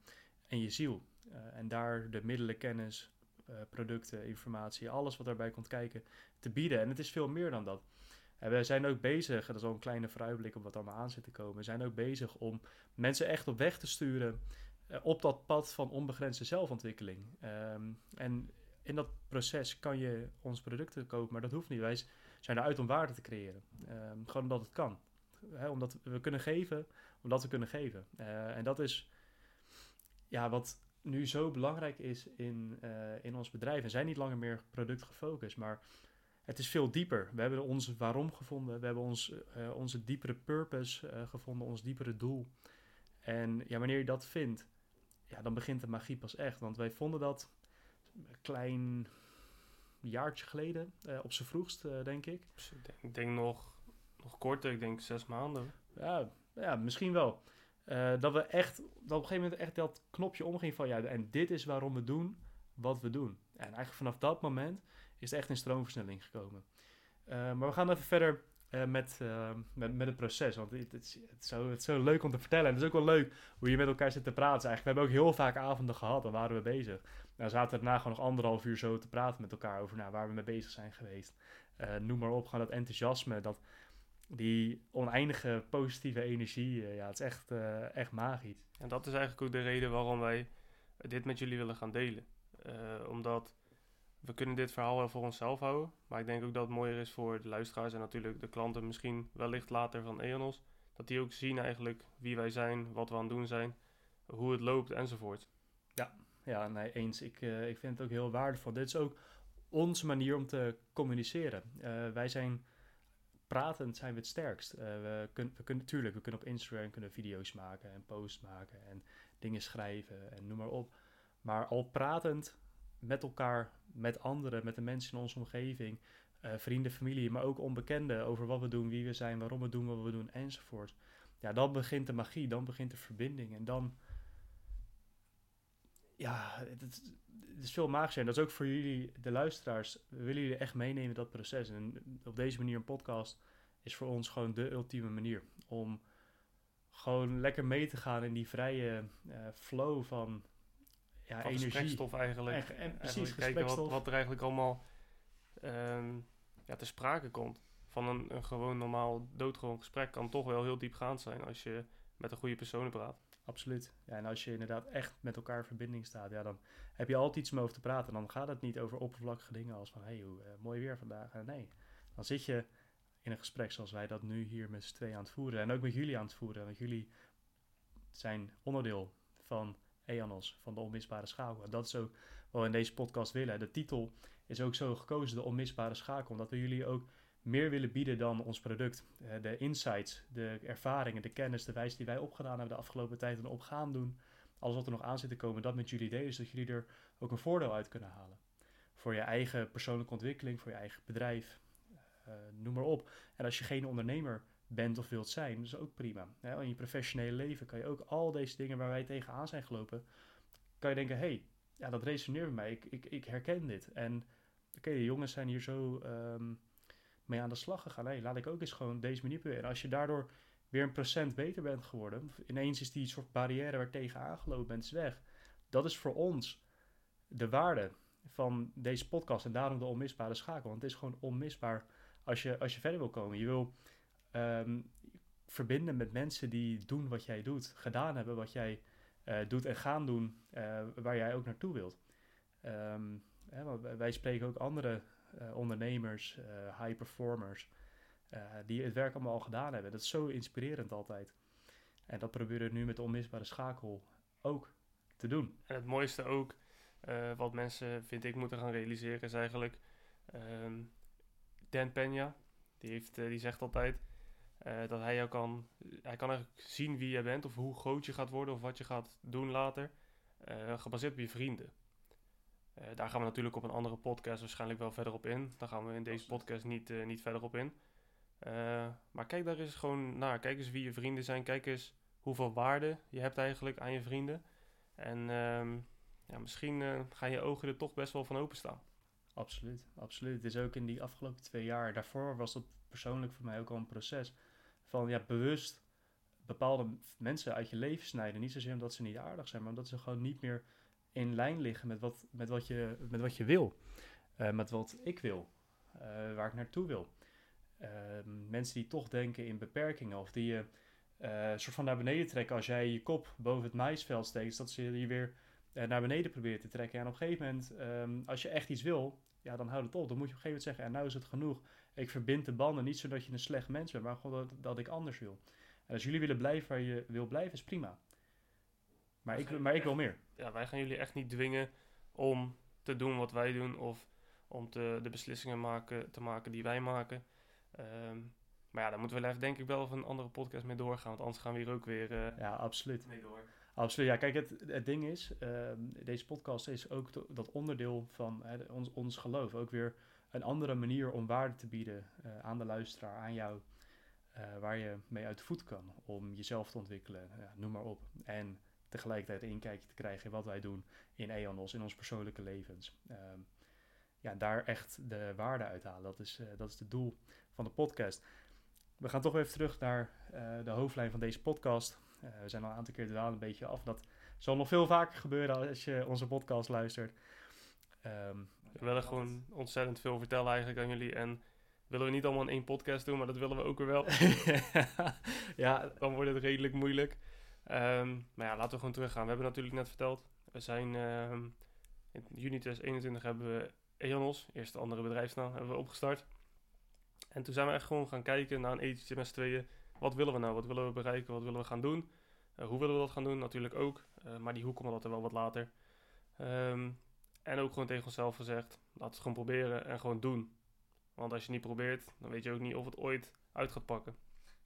en je ziel. Uh, en daar de middelen, kennis, uh, producten, informatie, alles wat daarbij komt kijken, te bieden. En het is veel meer dan dat. En we zijn ook bezig, dat is al een kleine vooruitblik op wat allemaal aan zit te komen. We zijn ook bezig om mensen echt op weg te sturen op dat pad van onbegrensde zelfontwikkeling. Um, en in dat proces kan je onze producten kopen, maar dat hoeft niet. Wij zijn eruit om waarde te creëren. Um, gewoon omdat het kan. Omdat we kunnen geven, omdat we kunnen geven. Uh, en dat is ja, wat nu zo belangrijk is in, uh, in ons bedrijf. We zijn niet langer meer productgefocust, maar het is veel dieper. We hebben ons waarom gevonden, we hebben ons, onze diepere purpose gevonden, ons diepere doel. En ja, wanneer je dat vindt, ja, dan begint de magie pas echt. Want wij vonden dat een klein jaartje geleden, uh, op zijn vroegst, uh, denk ik. Dus ik denk, ik denk, nog, nog korter, ik denk zes maanden. Ja, ja misschien wel. Uh, dat we echt, dat op een gegeven moment echt dat knopje omging van ja, en dit is waarom we doen wat we doen. En eigenlijk vanaf dat moment is het echt in stroomversnelling gekomen. maar we gaan even verder uh, met, uh, met, met het proces. Want het, het, is, het, zo, het zo leuk om te vertellen. En het is ook wel leuk hoe je met elkaar zit te praten. Eigenlijk, we hebben ook heel vaak avonden gehad. Dan waren we bezig. Nou zaten we daarna gewoon nog anderhalf uur zo te praten met elkaar over nou, waar we mee bezig zijn geweest. Uh, noem maar op, gewoon dat enthousiasme, dat, die oneindige positieve energie. ja, het is echt, echt magisch. En dat is eigenlijk ook de reden waarom wij dit met jullie willen gaan delen. omdat we kunnen dit verhaal wel voor onszelf houden. Maar ik denk ook dat het mooier is voor de luisteraars en natuurlijk de klanten misschien wellicht later van EONOS. Dat die ook zien eigenlijk wie wij zijn, wat we aan het doen zijn, hoe het loopt enzovoort. Ja, ja nee, eens. Ik, uh, ik vind het ook heel waardevol. Dit is ook onze manier om te communiceren. Uh, wij zijn pratend zijn we het sterkst. Uh, we, kun, we kunnen natuurlijk, we kunnen op Instagram kunnen video's maken en posts maken en dingen schrijven en noem maar op. Maar al pratend met elkaar, met anderen, met de mensen in onze omgeving, uh, vrienden, familie, maar ook onbekenden over wat we doen, wie we zijn, waarom we doen wat we doen enzovoort. Ja, dan begint de magie, dan begint de verbinding en dan, ja, het, is veel magischer. En dat is ook voor jullie, de luisteraars, we willen jullie echt meenemen in dat proces. En op deze manier een podcast is voor ons gewoon de ultieme manier om gewoon lekker mee te gaan in die vrije uh, flow van ja, van energie. eigenlijk. En, en precies, eigenlijk kijken wat, wat er eigenlijk allemaal um, ja, te sprake komt. Van een, een gewoon normaal doodgewoon gesprek kan toch wel heel diepgaand zijn als je met een goede persoon praat. Absoluut. Ja, en als je inderdaad echt met elkaar in verbinding staat, ja, dan heb je altijd iets om over te praten. Dan gaat het niet over oppervlakkige dingen als van, hé, hey, uh, mooi weer vandaag. Uh, nee, dan zit je in een gesprek zoals wij dat nu hier met z'n tweeën aan het voeren. En ook met jullie aan het voeren. Want jullie zijn onderdeel van EANOS, van de onmisbare schakel. En dat is ook wat we in deze podcast willen. De titel is ook zo gekozen, de onmisbare schakel, omdat we jullie ook meer willen bieden dan ons product. Uh, de insights, de ervaringen, de kennis, de wijze die wij opgedaan hebben de afgelopen tijd en op gaan doen. Alles wat er nog aan zit te komen, dat met jullie delen, zodat jullie er ook een voordeel uit kunnen halen. Voor je eigen persoonlijke ontwikkeling, voor je eigen bedrijf, uh, noem maar op. En als je geen ondernemer bent of wilt zijn, dat is ook prima. in je professionele leven kan je ook al deze dingen waar wij tegenaan zijn gelopen, kan je denken, hé, hey, ja, dat resoneert bij mij, ik, ik, ik herken dit. En oké, de jongens zijn hier zo um, mee aan de slag gegaan. Hey, laat ik ook eens gewoon deze manier proberen. En als je daardoor weer een procent beter bent geworden, ineens is die soort barrière waar tegen aangelopen bent, is weg. Dat is voor ons de waarde van deze podcast en daarom de onmisbare schakel. Want het is gewoon onmisbaar als je, als je verder wil komen. Je wil um, verbinden met mensen die doen wat jij doet, gedaan hebben wat jij uh, doet en gaan doen uh, waar jij ook naartoe wilt. Um, hè, wij spreken ook andere uh, ondernemers, high performers, die het werk allemaal al gedaan hebben. Dat is zo inspirerend altijd. En dat proberen we nu met de onmisbare schakel ook te doen. En het mooiste ook, wat mensen, vind ik, moeten gaan realiseren, is eigenlijk um, Dan Peña. Die, heeft, die zegt altijd, Eh, dat hij jou kan, hij kan eigenlijk zien wie je bent of hoe groot je gaat worden of wat je gaat doen later. eh, gebaseerd op je vrienden. Eh, daar gaan we natuurlijk op een andere podcast waarschijnlijk wel verder op in. Daar gaan we in deze podcast niet, niet verder op in. Maar kijk daar eens gewoon naar. Kijk eens wie je vrienden zijn. Kijk eens hoeveel waarde je hebt eigenlijk aan je vrienden. En ehm, ja, misschien gaan je ogen er toch best wel van openstaan. Absoluut, absoluut. Het is ook in die afgelopen twee jaar, daarvoor was dat persoonlijk voor mij ook al een proces van ja, bewust bepaalde mensen uit je leven snijden. Niet zozeer omdat ze niet aardig zijn, maar omdat ze gewoon niet meer in lijn liggen met wat, met wat, je, met wat je wil. Eh, met wat ik wil, eh, waar ik naartoe wil. Ehm, mensen die toch denken in beperkingen of die je eh, soort van naar beneden trekken als jij je kop boven het maisveld steekt, dat ze je weer eh, naar beneden proberen te trekken. En op een gegeven moment, ehm, als je echt iets wil, ja, dan houd het op. Dan moet je op een gegeven moment zeggen, en nou is het genoeg. Ik verbind de banden, niet zodat je een slecht mens bent, maar gewoon dat, dat ik anders wil. En als jullie willen blijven waar je wil blijven, is prima. Maar ik, maar ik wil meer. Ja, wij gaan jullie echt niet dwingen om te doen wat wij doen of om te, de beslissingen maken, te maken die wij maken. Ehm, maar ja, daar moeten we denk ik wel even een andere podcast mee doorgaan, want anders gaan we hier ook weer eh, Ja, absoluut. mee door. Absoluut. Ja, kijk, het, het ding is, ehm, deze podcast is ook dat onderdeel van ons, ons geloof. Ook weer een andere manier om waarde te bieden eh, aan de luisteraar, aan jou. eh, waar je mee uit de voet kan om jezelf te ontwikkelen, noem maar op. En tegelijkertijd een inkijkje te krijgen wat wij doen in EONOS, in ons persoonlijke levens. Ehm, ja, daar echt de waarde uithalen. Dat is, eh, dat is het doel van de podcast. We gaan toch even terug naar de hoofdlijn van deze podcast. Eh, we zijn al een aantal keer dwalen een beetje af. Dat zal nog veel vaker gebeuren als je onze podcast luistert. Ehm, We willen gewoon ontzettend veel vertellen eigenlijk aan jullie en willen we niet allemaal in één podcast doen, maar dat willen we ook weer wel. ja, dan wordt het redelijk moeilijk. Ehm, maar ja, laten we gewoon teruggaan. We hebben natuurlijk net verteld, we zijn ehm, in juni 2021 hebben we EONOS, eerste andere bedrijfsnaam, hebben we opgestart. En toen zijn we echt gewoon gaan kijken naar een etentje met z'n tweeën. Wat willen we nou? Wat willen we bereiken? Wat willen we gaan doen? Eh, hoe willen we dat gaan doen? Natuurlijk ook. Eh, maar die hoe komt dat er wel wat later. Ehm, en ook gewoon tegen onszelf gezegd, laten we het gewoon proberen en gewoon doen. Want als je niet probeert, dan weet je ook niet of het ooit uit gaat pakken.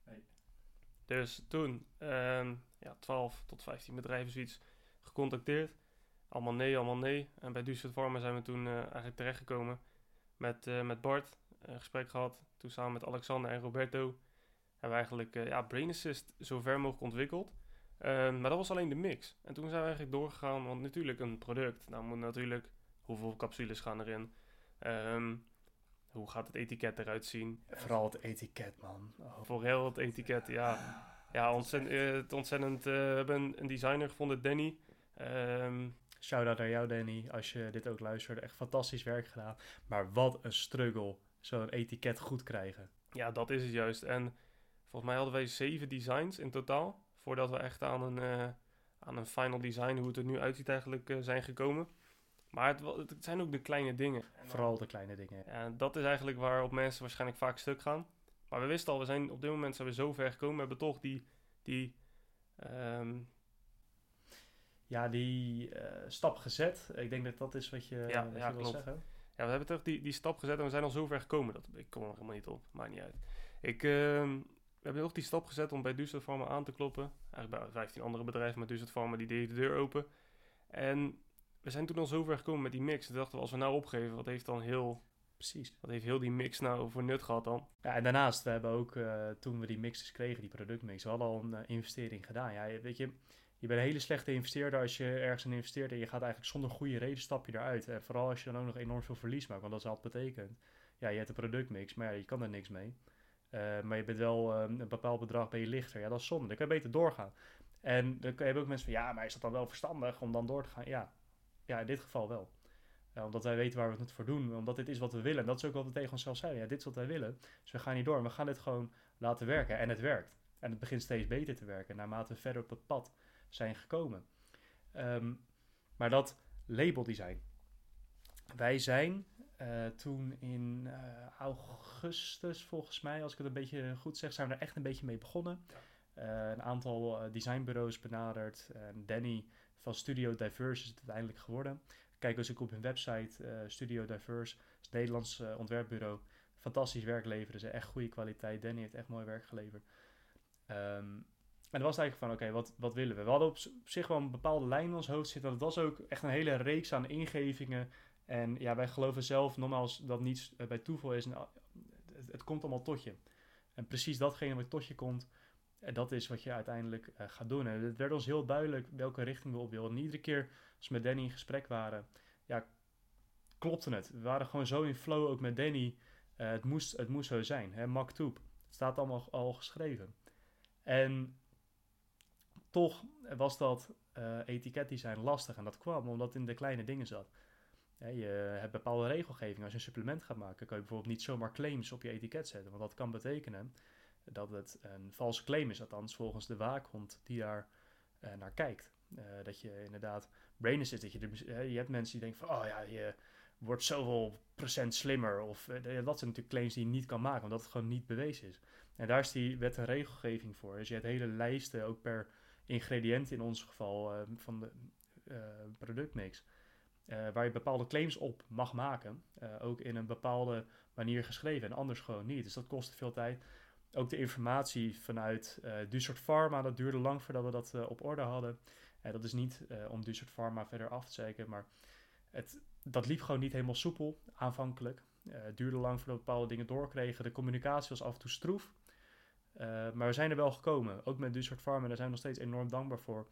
Nee. Dus toen, ehm, ja, 12 tot 15 bedrijven zoiets gecontacteerd. Allemaal nee, allemaal nee. En bij Duurstad Pharma zijn we toen eh, eigenlijk terechtgekomen met, met Bart. Een gesprek gehad. Toen samen met Alexander en Roberto hebben we eigenlijk eh, ja, Brain Assist zo ver mogelijk ontwikkeld. Ehm, maar dat was alleen de mix. En toen zijn we eigenlijk doorgegaan, want natuurlijk een product. Nou moet natuurlijk, hoeveel capsules gaan erin? Ehm, hoe gaat het etiket eruit zien? vooral het etiket, man. Oh. Voor heel het etiket, ja. Ja, ontzettend, eh, het ontzettend. eh, we hebben een, designer gevonden, Danny. Ehm, Shout-out naar jou, Danny, als je dit ook luistert. Echt fantastisch werk gedaan. Maar wat een struggle, zo'n etiket goed krijgen. ja, dat is het juist. En volgens mij hadden wij zeven designs in totaal. Voordat we echt aan een, eh, aan een final design, hoe het er nu uitziet, eigenlijk eh, zijn gekomen. Maar het, het zijn ook de kleine dingen. Vooral de kleine dingen. Ja, dat is eigenlijk waarop mensen waarschijnlijk vaak stuk gaan. Maar we wisten al, we zijn op dit moment zijn we zo ver gekomen. We hebben toch die, die ehm, Ja, die eh, stap gezet. Ik denk dat dat is wat je, Ja, wat je ja, wil klopt. zeggen. Ja, we hebben toch die, die stap gezet en we zijn al zo ver gekomen. Dat, ik kom er helemaal niet op, maakt niet uit. Ik, ehm, hebben ook die stap gezet om bij Duurstad Pharma aan te kloppen. Eigenlijk bij 15 andere bedrijven met Duurstad Pharma, die deden de deur open. En we zijn toen al zo ver gekomen met die mix. Toen dachten we, als we nou opgeven, wat heeft dan heel, Precies. wat heeft heel die mix nou voor nut gehad dan? Ja, en daarnaast, we hebben ook, eh, toen we die mixes kregen, die productmix, we hadden al een eh, investering gedaan. Ja, weet je, je bent een hele slechte investeerder als je ergens in investeert en je gaat eigenlijk zonder goede reden stap je eruit. En vooral als je dan ook nog enorm veel verlies maakt, want dat is altijd betekent. Ja, je hebt een productmix, maar ja, je kan er niks mee. Eh, maar je bent wel eh, een bepaald bedrag ben je lichter. Ja, dat is zonde. Dan kan je beter doorgaan. En dan heb je ook mensen van, ja, maar is dat dan wel verstandig om dan door te gaan? Ja, ja in dit geval wel. Ja, omdat wij weten waar we het voor doen. Omdat dit is wat we willen. En dat is ook wat we tegen onszelf zeiden. Ja, dit is wat wij willen. Dus we gaan niet door. We gaan dit gewoon laten werken. En het werkt. En het begint steeds beter te werken. Naarmate we verder op het pad zijn gekomen. Ehm, maar dat labeldesign. Wij zijn eh, toen in eh, augustus, volgens mij, als ik het een beetje goed zeg, zijn we er echt een beetje mee begonnen. Eh, een aantal designbureaus benaderd. En Danny van Studio Diverse is het uiteindelijk geworden. Kijk eens ook op hun website, Studio Diverse, Nederlands ontwerpbureau. fantastisch werk leveren ze. Echt goede kwaliteit. Danny heeft echt mooi werk geleverd. Ehm, en dan was eigenlijk van, oké, wat, wat willen we? We hadden op, zich wel een bepaalde lijn in ons hoofd zitten. Dat was ook echt een hele reeks aan ingevingen. En ja, wij geloven zelf, nogmaals, dat niets eh, bij toeval is. het, komt allemaal tot je. En precies datgene wat tot je komt, en dat is wat je uiteindelijk uh, gaat doen. En het werd ons heel duidelijk welke richting we op wilden. En iedere keer als we met Danny in gesprek waren, ja, klopte het. We waren gewoon zo in flow ook met Danny. Het, moest, het moest zo zijn. Hè? Maktoub. Het staat allemaal al geschreven. En toch was dat uh, etiketdesign lastig. En dat kwam omdat het in de kleine dingen zat. Je hebt bepaalde regelgeving. Als je een supplement gaat maken, kan je bijvoorbeeld niet zomaar claims op je etiket zetten. Want dat kan betekenen dat het een valse claim is, althans volgens de waakhond die daar uh, naar kijkt. Uh, dat je inderdaad brain zit, dat je, er, je hebt mensen die denken van, oh ja, je wordt zoveel procent slimmer. Of dat zijn natuurlijk claims die je niet kan maken, omdat het gewoon niet bewezen is. En daar is die wet en regelgeving voor. Dus je hebt hele lijsten, ook per ingrediënt in ons geval, van de productmix. Waar je bepaalde claims op mag maken. ook in een bepaalde manier geschreven en anders gewoon niet. Dus dat kost veel tijd ook de informatie vanuit uh, Pharma, dat duurde lang voordat we dat op orde hadden. En dat is niet om Dussert Pharma verder af te zeiken, maar het, dat liep gewoon niet helemaal soepel aanvankelijk. het duurde lang voordat we bepaalde dingen doorkregen. De communicatie was af en toe stroef. maar we zijn er wel gekomen, ook met Dussert Pharma, daar zijn we nog steeds enorm dankbaar voor.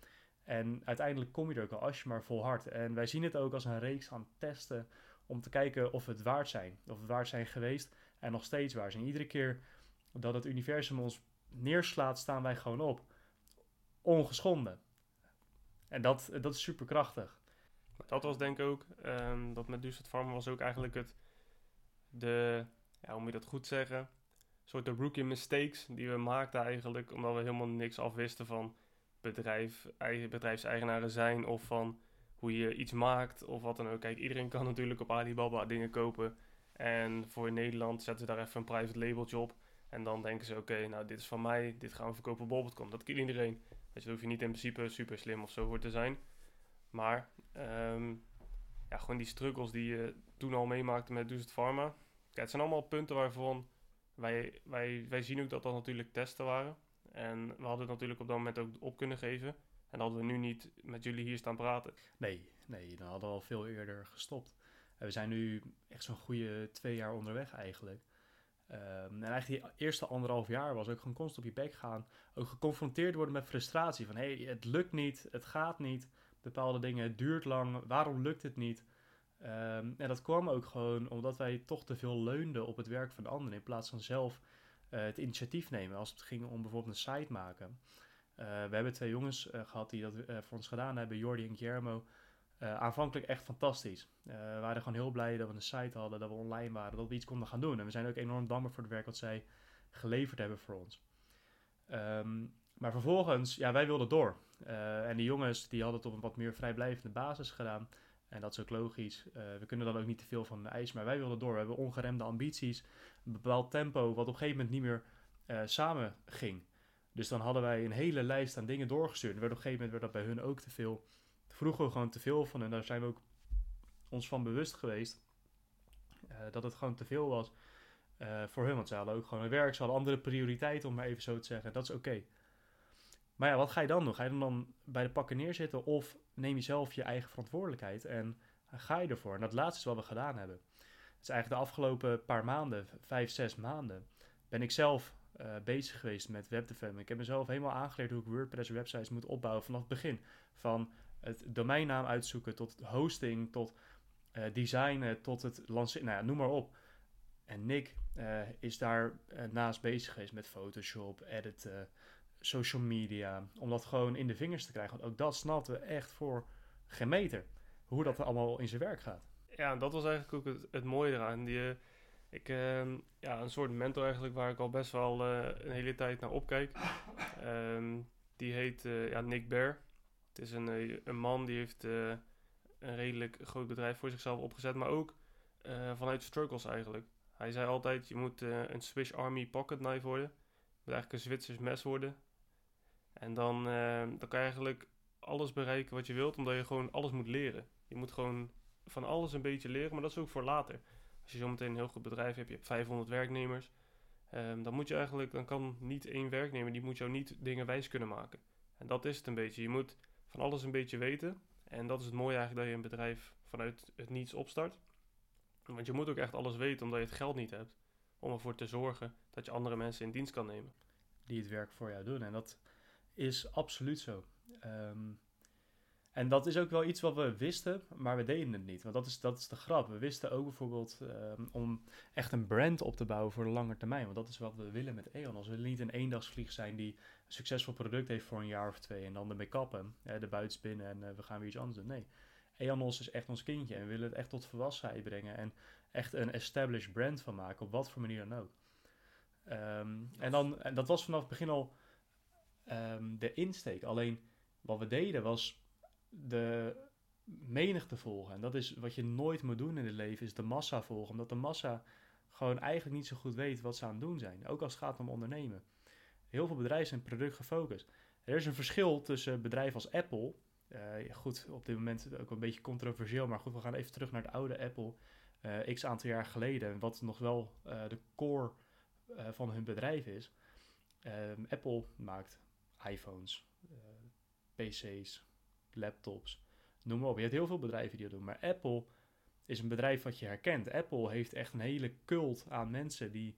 En uiteindelijk kom je er ook al als je maar volhardt. En wij zien het ook als een reeks aan testen om te kijken of het waard zijn. Of het waard zijn geweest en nog steeds waar zijn. Iedere keer dat het universum ons neerslaat, staan wij gewoon op. Ongeschonden. En dat, dat is superkrachtig. Dat was denk ik ook, um, dat met Duset Farm was ook eigenlijk het, de, ja, hoe moet je dat goed zeggen, soort de rookie mistakes die we maakten eigenlijk, omdat we helemaal niks afwisten van bedrijf, eigen, bedrijfseigenaren zijn of van hoe je iets maakt of wat dan ook. Kijk, iedereen kan natuurlijk op Alibaba dingen kopen en voor Nederland zetten ze daar even een private labeltje op. En dan denken ze, oké, nou dit is van mij, dit gaan we verkopen op bol.com. Dat kan iedereen. Dus daar hoef je niet in principe super slim of zo voor te zijn. Maar um, ja, gewoon die struggles die je toen al meemaakte met Does Pharma. Kijk, het zijn allemaal punten waarvan wij, wij, wij zien ook dat dat natuurlijk testen waren. En we hadden het natuurlijk op dat moment ook op kunnen geven. En hadden we nu niet met jullie hier staan praten. Nee, nee, dan hadden we al veel eerder gestopt. We zijn nu echt zo'n goede twee jaar onderweg eigenlijk. Um, en eigenlijk die eerste anderhalf jaar was ook gewoon constant op je bek gaan. Ook geconfronteerd worden met frustratie. Van hé, hey, het lukt niet, het gaat niet. Bepaalde dingen, het duurt lang. Waarom lukt het niet? Um, en dat kwam ook gewoon omdat wij toch te veel leunden op het werk van anderen. In plaats van zelf het initiatief nemen. Als het ging om bijvoorbeeld een site maken. Uh, we hebben twee jongens uh, gehad die dat voor ons gedaan hebben. Jordi en Guillermo. Aanvankelijk echt fantastisch. We waren gewoon heel blij dat we een site hadden, dat we online waren, dat we iets konden gaan doen. En we zijn ook enorm dankbaar voor het werk wat zij geleverd hebben voor ons. Um, maar vervolgens, ja, wij wilden door. En de jongens die hadden het op een wat meer vrijblijvende basis gedaan. En dat is ook logisch. we kunnen dan ook niet te veel van de ijs, maar wij wilden door. We hebben ongeremde ambities, bepaald tempo, wat op een gegeven moment niet meer samen ging. Dus dan hadden wij een hele lijst aan dingen doorgestuurd. En werd op een gegeven moment werd dat bij hun ook te veel vroegen we gewoon te veel van. En daar zijn we ook ons van bewust geweest. Uh, dat het gewoon te veel was uh, voor hun. Want ze hadden ook gewoon een werk. Ze hadden andere prioriteiten, om maar even zo te zeggen. Dat is oké. Maar ja, wat ga je dan doen? Ga je dan, dan bij de pakken neerzitten? Of neem je zelf je eigen verantwoordelijkheid en ga je ervoor? En dat laatste is wat we gedaan hebben. Is eigenlijk de afgelopen paar maanden, vijf, zes maanden, ben ik zelf uh, bezig geweest met webdevelopment. Ik heb mezelf helemaal aangeleerd hoe ik WordPress websites moet opbouwen vanaf het begin. Van het domeinnaam uitzoeken, tot hosting, tot uh, designen, tot het lanceren, nou ja, noem maar op. En Nick uh, is daar naast bezig geweest met Photoshop, editen, social media, om dat gewoon in de vingers te krijgen. Want ook dat snapten we echt voor geen meter, hoe dat allemaal in zijn werk gaat. Ja, dat was eigenlijk ook het, het mooie eraan. Die, ik, ehm, ja, een soort mentor eigenlijk waar ik al best wel een hele tijd naar opkijk. Um, die heet ja, Nick Bear. Het is een, eh, een man die heeft een redelijk groot bedrijf voor zichzelf opgezet, maar ook vanuit struggles eigenlijk. Hij zei altijd, je moet een Swiss Army pocket knife worden. Het moet eigenlijk een Zwitsers mes worden. En dan, dan kan je eigenlijk alles bereiken wat je wilt, omdat je gewoon alles moet leren. Je moet gewoon van alles een beetje leren, maar dat is ook voor later. Als je zometeen een heel goed bedrijf hebt, je hebt 500 werknemers, ehm, dan moet je eigenlijk, dan kan niet één werknemer, die moet jou niet dingen wijs kunnen maken. En dat is het een beetje. Je moet van alles een beetje weten. En dat is het mooie eigenlijk dat je een bedrijf vanuit het niets opstart. Want je moet ook echt alles weten, omdat je het geld niet hebt. Om ervoor te zorgen dat je andere mensen in dienst kan nemen. Die het werk voor jou doen. En dat is absoluut zo. Ehm, en dat is ook wel iets wat we wisten, maar we deden het niet. Want dat is, dat is de grap. We wisten ook bijvoorbeeld ehm, om echt een brand op te bouwen voor de lange termijn. Want dat is wat we willen met E.ON. We niet een eendagsvlieg zijn die een succesvol product heeft voor een jaar of twee en dan ermee kappen. de buitenspinnen en uh, we gaan weer iets anders doen. Nee, Eanos is echt ons kindje en we willen het echt tot volwassenheid brengen. En echt een established brand van maken, op wat voor manier dan ook. Ehm, en, dan, en dat was vanaf het begin al um, de insteek. Alleen wat we deden was de menigte volgen. En dat is wat je nooit moet doen in het leven, is de massa volgen. Omdat de massa gewoon eigenlijk niet zo goed weet wat ze aan het doen zijn. Ook als het gaat om ondernemen. Heel veel bedrijven zijn product gefocust. Er is een verschil tussen bedrijven als Apple. Uh, goed, op dit moment ook een beetje controversieel, maar goed, we gaan even terug naar de oude Apple. Uh, x aantal jaar geleden, wat nog wel uh, de core van hun bedrijf is. Um, Apple maakt iPhones, PC's, laptops, noem maar op. Je hebt heel veel bedrijven die dat doen, maar Apple is een bedrijf wat je herkent. Apple heeft echt een hele cult aan mensen die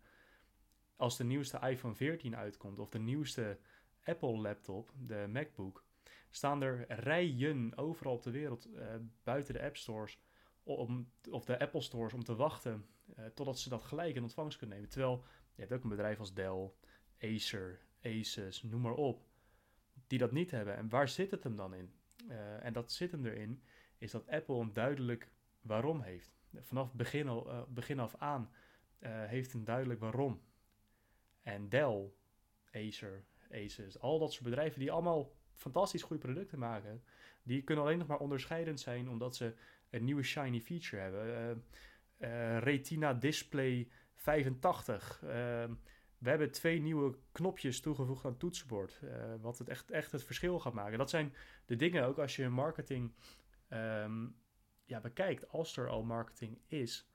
als de nieuwste iPhone 14 uitkomt of de nieuwste Apple laptop, de MacBook, staan er rijen overal op de wereld uh, buiten de App Stores om, of de Apple Stores om te wachten uh, totdat ze dat gelijk in ontvangst kunnen nemen. Terwijl je hebt ook een bedrijf als Dell, Acer, Asus, noem maar op, die dat niet hebben. En waar zit het hem dan in? Uh, en dat zit hem erin, is dat Apple een duidelijk waarom heeft. Vanaf begin, al, begin af aan heeft een duidelijk waarom. En Dell, Acer, Asus, al dat soort bedrijven die allemaal fantastisch goede producten maken, die kunnen alleen nog maar onderscheidend zijn omdat ze een nieuwe shiny feature hebben. Retina Display 85. We hebben twee nieuwe knopjes toegevoegd aan het toetsenbord, wat het echt, echt het verschil gaat maken. Dat zijn de dingen ook als je marketing um, ja, bekijkt, als er al marketing is,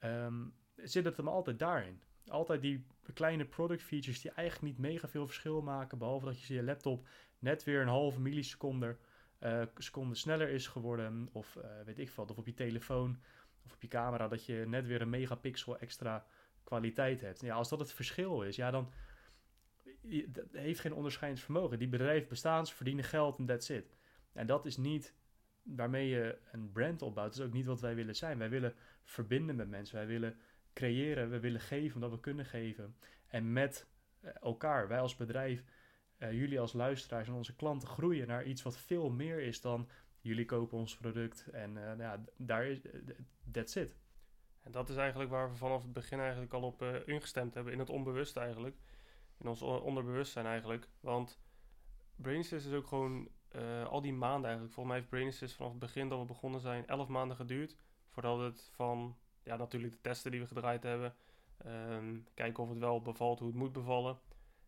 um, zit het hem altijd daarin altijd die kleine product features die eigenlijk niet mega veel verschil maken. Behalve dat je je laptop net weer een halve milliseconde uh, seconde sneller is geworden. Of uh, weet ik wat. Of op je telefoon of op je camera dat je net weer een megapixel extra kwaliteit hebt. Ja, als dat het verschil is, ja dan dat heeft geen onderscheidend vermogen. Die bedrijven bestaan, ze verdienen geld en that's it. En dat is niet waarmee je een brand opbouwt. Dat is ook niet wat wij willen zijn. Wij willen verbinden met mensen. Wij willen creëren, we willen geven omdat we kunnen geven. En met eh, elkaar, wij als bedrijf, uh, jullie als luisteraars en onze klanten groeien naar iets wat veel meer is dan jullie kopen ons product en uh, ja, daar is, that's it. En dat is eigenlijk waar we vanaf het begin eigenlijk al op uh, ingestemd hebben, in het onbewuste eigenlijk. In ons onderbewustzijn eigenlijk. Want Brainsys is ook gewoon al die maanden eigenlijk. Volgens mij heeft Brainsys vanaf het begin dat we begonnen zijn, 11 maanden geduurd. Voordat het van ja, natuurlijk de testen die we gedraaid hebben. Um, kijken of het wel bevalt, hoe het moet bevallen.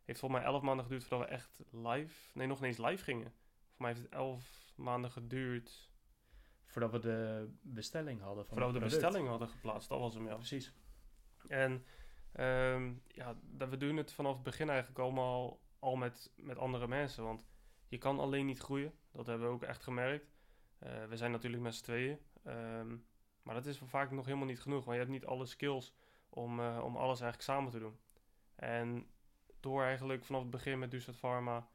Heeft volgens mij 11 maanden geduurd voordat we echt live, nee, nog niet eens live gingen. Voor mij heeft het 11 maanden geduurd. Voordat we de bestelling hadden. Van voordat we de bestelling hadden geplaatst, dat was hem ja. Precies. En um, ja, dat we doen het vanaf het begin eigenlijk allemaal al met, met andere mensen. Want je kan alleen niet groeien. Dat hebben we ook echt gemerkt. Uh, we zijn natuurlijk met z'n tweeën. Um, maar dat is vaak nog helemaal niet genoeg, want je hebt niet alle skills om, uh, om alles eigenlijk samen te doen. En door eigenlijk vanaf het begin met Duset Pharma,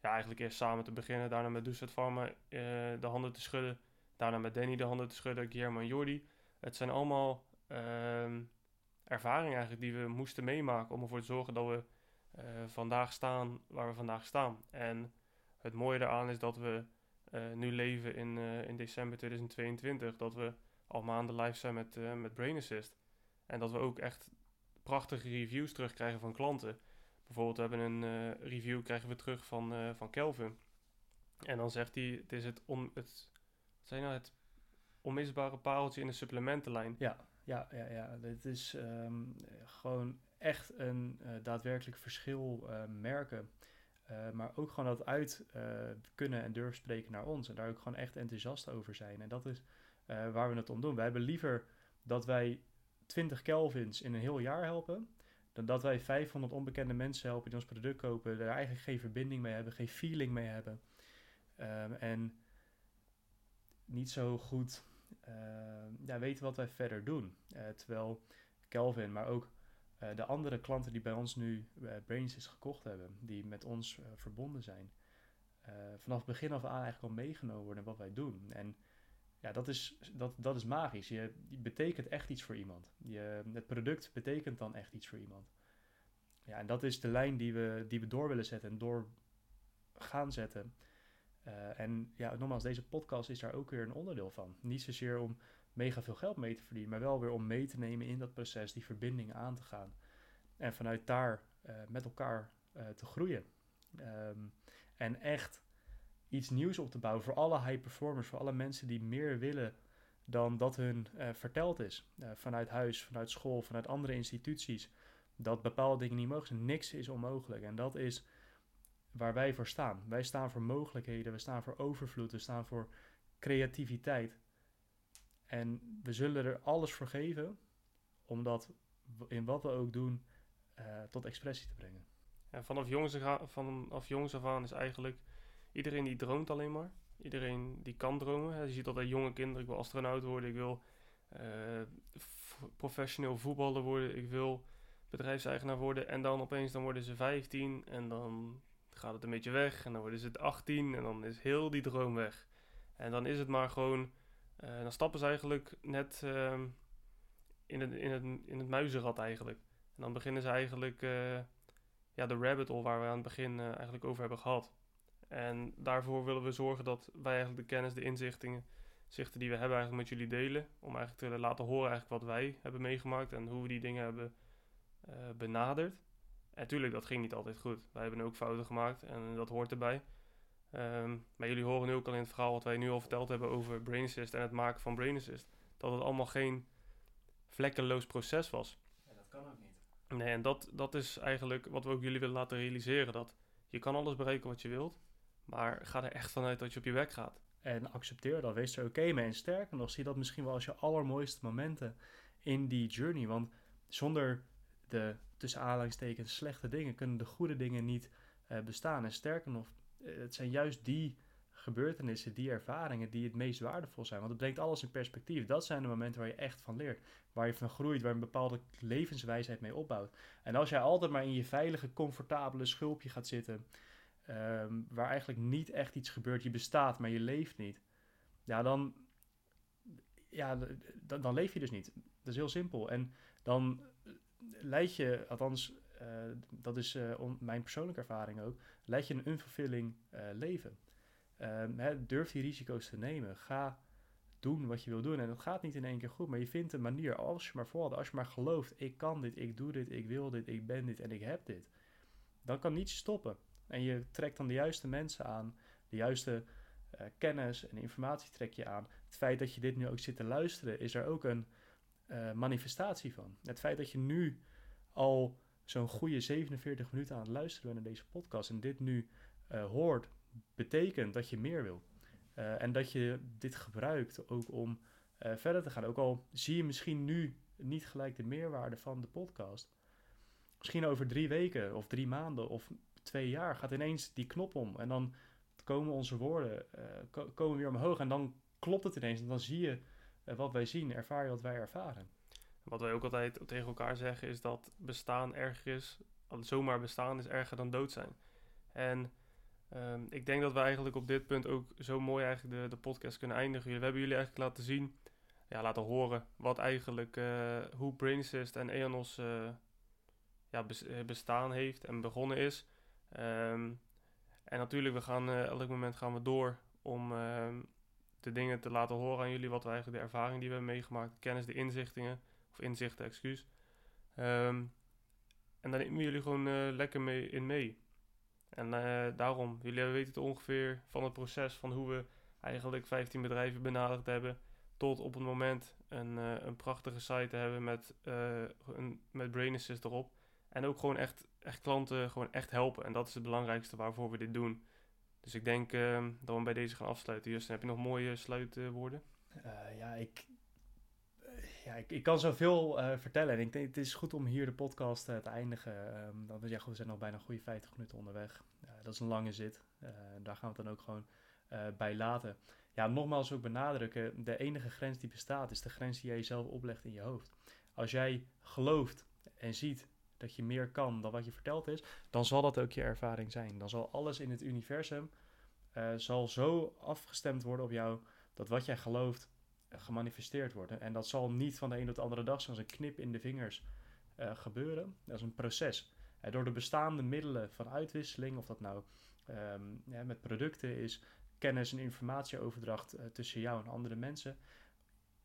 ja, eigenlijk eerst samen te beginnen, daarna met Duset Pharma uh, de handen te schudden, daarna met Danny de handen te schudden, Guillermo en Jordi. Het zijn allemaal uh, ervaringen eigenlijk die we moesten meemaken om ervoor te zorgen dat we uh, vandaag staan waar we vandaag staan. En het mooie daaraan is dat we nu leven in, in december 2022, dat we al maanden live zijn met, met Brain Assist. En dat we ook echt prachtige reviews terugkrijgen van klanten. Bijvoorbeeld, we hebben een review krijgen we terug van, van Kelvin. En dan zegt hij, het is het, on, het, zei nou, het onmisbare pareltje in de supplementenlijn. Ja, ja, ja, ja. Dit is um, gewoon echt een daadwerkelijk verschil merken. maar ook gewoon dat uit kunnen en durven spreken naar ons. En daar ook gewoon echt enthousiast over zijn. En dat is waar we het om doen. Wij hebben liever dat wij 20 Kelvins in een heel jaar helpen, dan dat wij 500 onbekende mensen helpen die ons product kopen, er eigenlijk geen verbinding mee hebben, geen feeling mee hebben. Ehm, en niet zo goed ehm, ja, weten wat wij verder doen. Eh, terwijl Kelvin, maar ook eh, de andere klanten die bij ons nu uh, Brainsys gekocht hebben, die met ons verbonden zijn, vanaf begin af aan eigenlijk al meegenomen worden wat wij doen. En ja, dat is, dat, dat is magisch. Je, je betekent echt iets voor iemand. Je, het product betekent dan echt iets voor iemand. Ja, en dat is de lijn die we, die we door willen zetten en door gaan zetten. Uh, en ja, nogmaals, deze podcast is daar ook weer een onderdeel van. Niet zozeer om mega veel geld mee te verdienen, maar wel weer om mee te nemen in dat proces, die verbindingen aan te gaan. En vanuit daar uh, met elkaar uh, te groeien. Um, en echt iets nieuws op te bouwen voor alle high performers, voor alle mensen die meer willen dan dat hun verteld is. Vanuit huis, vanuit school, vanuit andere instituties. Dat bepaalde dingen niet mogelijk zijn. Niks is onmogelijk. En dat is waar wij voor staan. Wij staan voor mogelijkheden, we staan voor overvloed, we staan voor creativiteit. En we zullen er alles voor geven om dat in wat we ook doen uh, tot expressie te brengen. En vanaf jongs, vanaf jongs af aan is eigenlijk iedereen die droomt alleen maar. Iedereen die kan dromen. Je ziet altijd jonge kinderen, ik wil astronaut worden, ik wil uh, professioneel voetballer worden, ik wil bedrijfseigenaar worden. En dan opeens dan worden ze 15 en dan gaat het een beetje weg. En dan worden ze 18 en dan is heel die droom weg. En dan is het maar gewoon, uh, dan stappen ze eigenlijk net uh, in, het, in, het, in het muizenrad eigenlijk. En dan beginnen ze eigenlijk uh, ja, de rabbit hole waar we aan het begin eigenlijk over hebben gehad. En daarvoor willen we zorgen dat wij eigenlijk de kennis, de inzichten zichten die we hebben eigenlijk met jullie delen. Om eigenlijk te laten horen eigenlijk wat wij hebben meegemaakt en hoe we die dingen hebben benaderd. En natuurlijk, dat ging niet altijd goed. Wij hebben ook fouten gemaakt en dat hoort erbij. Um, maar jullie horen nu ook al in het verhaal wat wij nu al verteld hebben over Brain Assist en het maken van Brain Assist. Dat het allemaal geen vlekkeloos proces was. Ja, dat kan ook niet. Nee, en dat, dat is eigenlijk wat we ook jullie willen laten realiseren. Dat je kan alles bereiken wat je wilt. Maar ga er echt vanuit dat je op je weg gaat. En accepteer dat, wees er oké mee. En sterker nog, zie dat misschien wel als je allermooiste momenten in die journey. Want zonder de tussen aanhalingstekens slechte dingen kunnen de goede dingen niet uh, bestaan. En sterker nog, eh, het zijn juist die gebeurtenissen, die ervaringen die het meest waardevol zijn. Want het brengt alles in perspectief. Dat zijn de momenten waar je echt van leert. Waar je van groeit, waar je een bepaalde levenswijsheid mee opbouwt. En als jij altijd maar in je veilige, comfortabele schulpje gaat zitten um, waar eigenlijk niet echt iets gebeurt. Je bestaat, maar je leeft niet. Ja, dan, ja, dan, dan leef je dus niet. Dat is heel simpel. En dan leid je, althans, uh, dat is uh, mijn persoonlijke ervaring ook, leid je een unfulfilling uh, leven. Um, hè, durf die risico's te nemen. Ga doen wat je wil doen. En dat gaat niet in één keer goed, maar je vindt een manier. Als je maar volhoudt, als je maar gelooft, ik kan dit, ik doe dit, ik wil dit, ik ben dit en ik heb dit. Dan kan niets stoppen. En je trekt dan de juiste mensen aan, de juiste kennis en informatie trek je aan. Het feit dat je dit nu ook zit te luisteren, is er ook een uh, manifestatie van. Het feit dat je nu al zo'n goede 47 minuten aan het luisteren bent naar deze podcast en dit nu uh, hoort, betekent dat je meer wil. en dat je dit gebruikt ook om verder te gaan. Ook al zie je misschien nu niet gelijk de meerwaarde van de podcast. Misschien over drie weken of drie maanden of twee jaar gaat ineens die knop om. En dan komen onze woorden komen weer omhoog. En dan klopt het ineens. En dan zie je wat wij zien, ervaar je wat wij ervaren. Wat wij ook altijd tegen elkaar zeggen is dat bestaan erger is. Zomaar bestaan is erger dan dood zijn. En um, ik denk dat we eigenlijk op dit punt ook zo mooi eigenlijk de, de podcast kunnen eindigen. We hebben jullie eigenlijk laten zien, ja, laten horen wat eigenlijk, uh, hoe Brainsist en EONOS ja, bestaan heeft en begonnen is. Um, en natuurlijk, we gaan uh, elk moment gaan we door om uh, de dingen te laten horen aan jullie. Wat we eigenlijk, de ervaring die we hebben meegemaakt, de kennis, de inzichtingen. Of inzichten, excuus. Um, en daar nemen jullie gewoon uh, lekker mee in mee. En uh, daarom, jullie weten het ongeveer van het proces van hoe we eigenlijk 15 bedrijven benaderd hebben. Tot op het moment een, een prachtige site hebben met, een, met Brain Assist erop. En ook gewoon echt, echt klanten gewoon echt helpen. En dat is het belangrijkste waarvoor we dit doen. Dus ik denk uh, dat we bij deze gaan afsluiten. Justin, heb je nog mooie sluitwoorden? Uh, ja, ik, uh, ja, ik, kan zoveel uh, vertellen. En ik denk, het is goed om hier de podcast te eindigen. Dan, ja, goed, we zijn nog bijna een goede 50 minuten onderweg. Dat is een lange zit. daar gaan we het dan ook gewoon bij laten. Ja, nogmaals ook benadrukken. De enige grens die bestaat is de grens die jij jezelf oplegt in je hoofd. Als jij gelooft en ziet dat je meer kan dan wat je verteld is, dan zal dat ook je ervaring zijn. Dan zal alles in het universum zal zo afgestemd worden op jou dat wat jij gelooft gemanifesteerd worden. En dat zal niet van de een op de andere dag zoals een knip in de vingers uh, gebeuren. Dat is een proces. Uh, door de bestaande middelen van uitwisseling, of dat nou um, ja, met producten is, kennis en informatieoverdracht uh, tussen jou en andere mensen.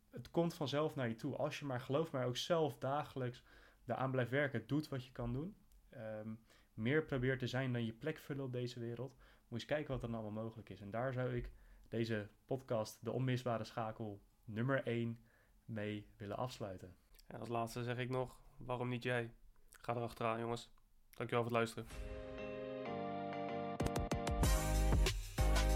Het komt vanzelf naar je toe. Als je maar gelooft, maar ook zelf dagelijks daaraan blijft werken, doet wat je kan doen. Um, meer probeert te zijn dan je plek vullen op deze wereld. Moet je eens kijken wat er dan allemaal mogelijk is. En daar zou ik deze podcast, de onmisbare schakel, nummer 1 mee willen afsluiten. En als laatste zeg ik nog, waarom niet jij? Ga erachteraan jongens. Dankjewel voor het luisteren.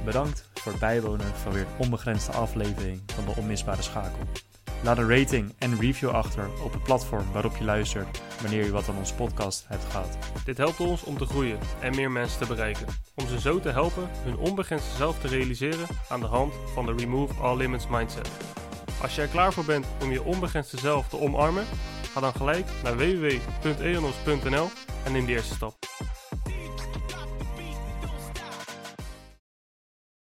Bedankt voor het bijwonen van weer een onbegrensde aflevering van de Onmisbare Schakel. Laat een rating en review achter op het platform waarop je luistert wanneer je wat aan onze podcast hebt gehad. Dit helpt ons om te groeien en meer mensen te bereiken. Om ze zo te helpen hun onbegrensde zelf te realiseren aan de hand van de Remove All Limits Mindset. Als je er klaar voor bent om je onbegrensde zelf te omarmen, ga dan gelijk naar www.eonos.nl en neem de eerste stap.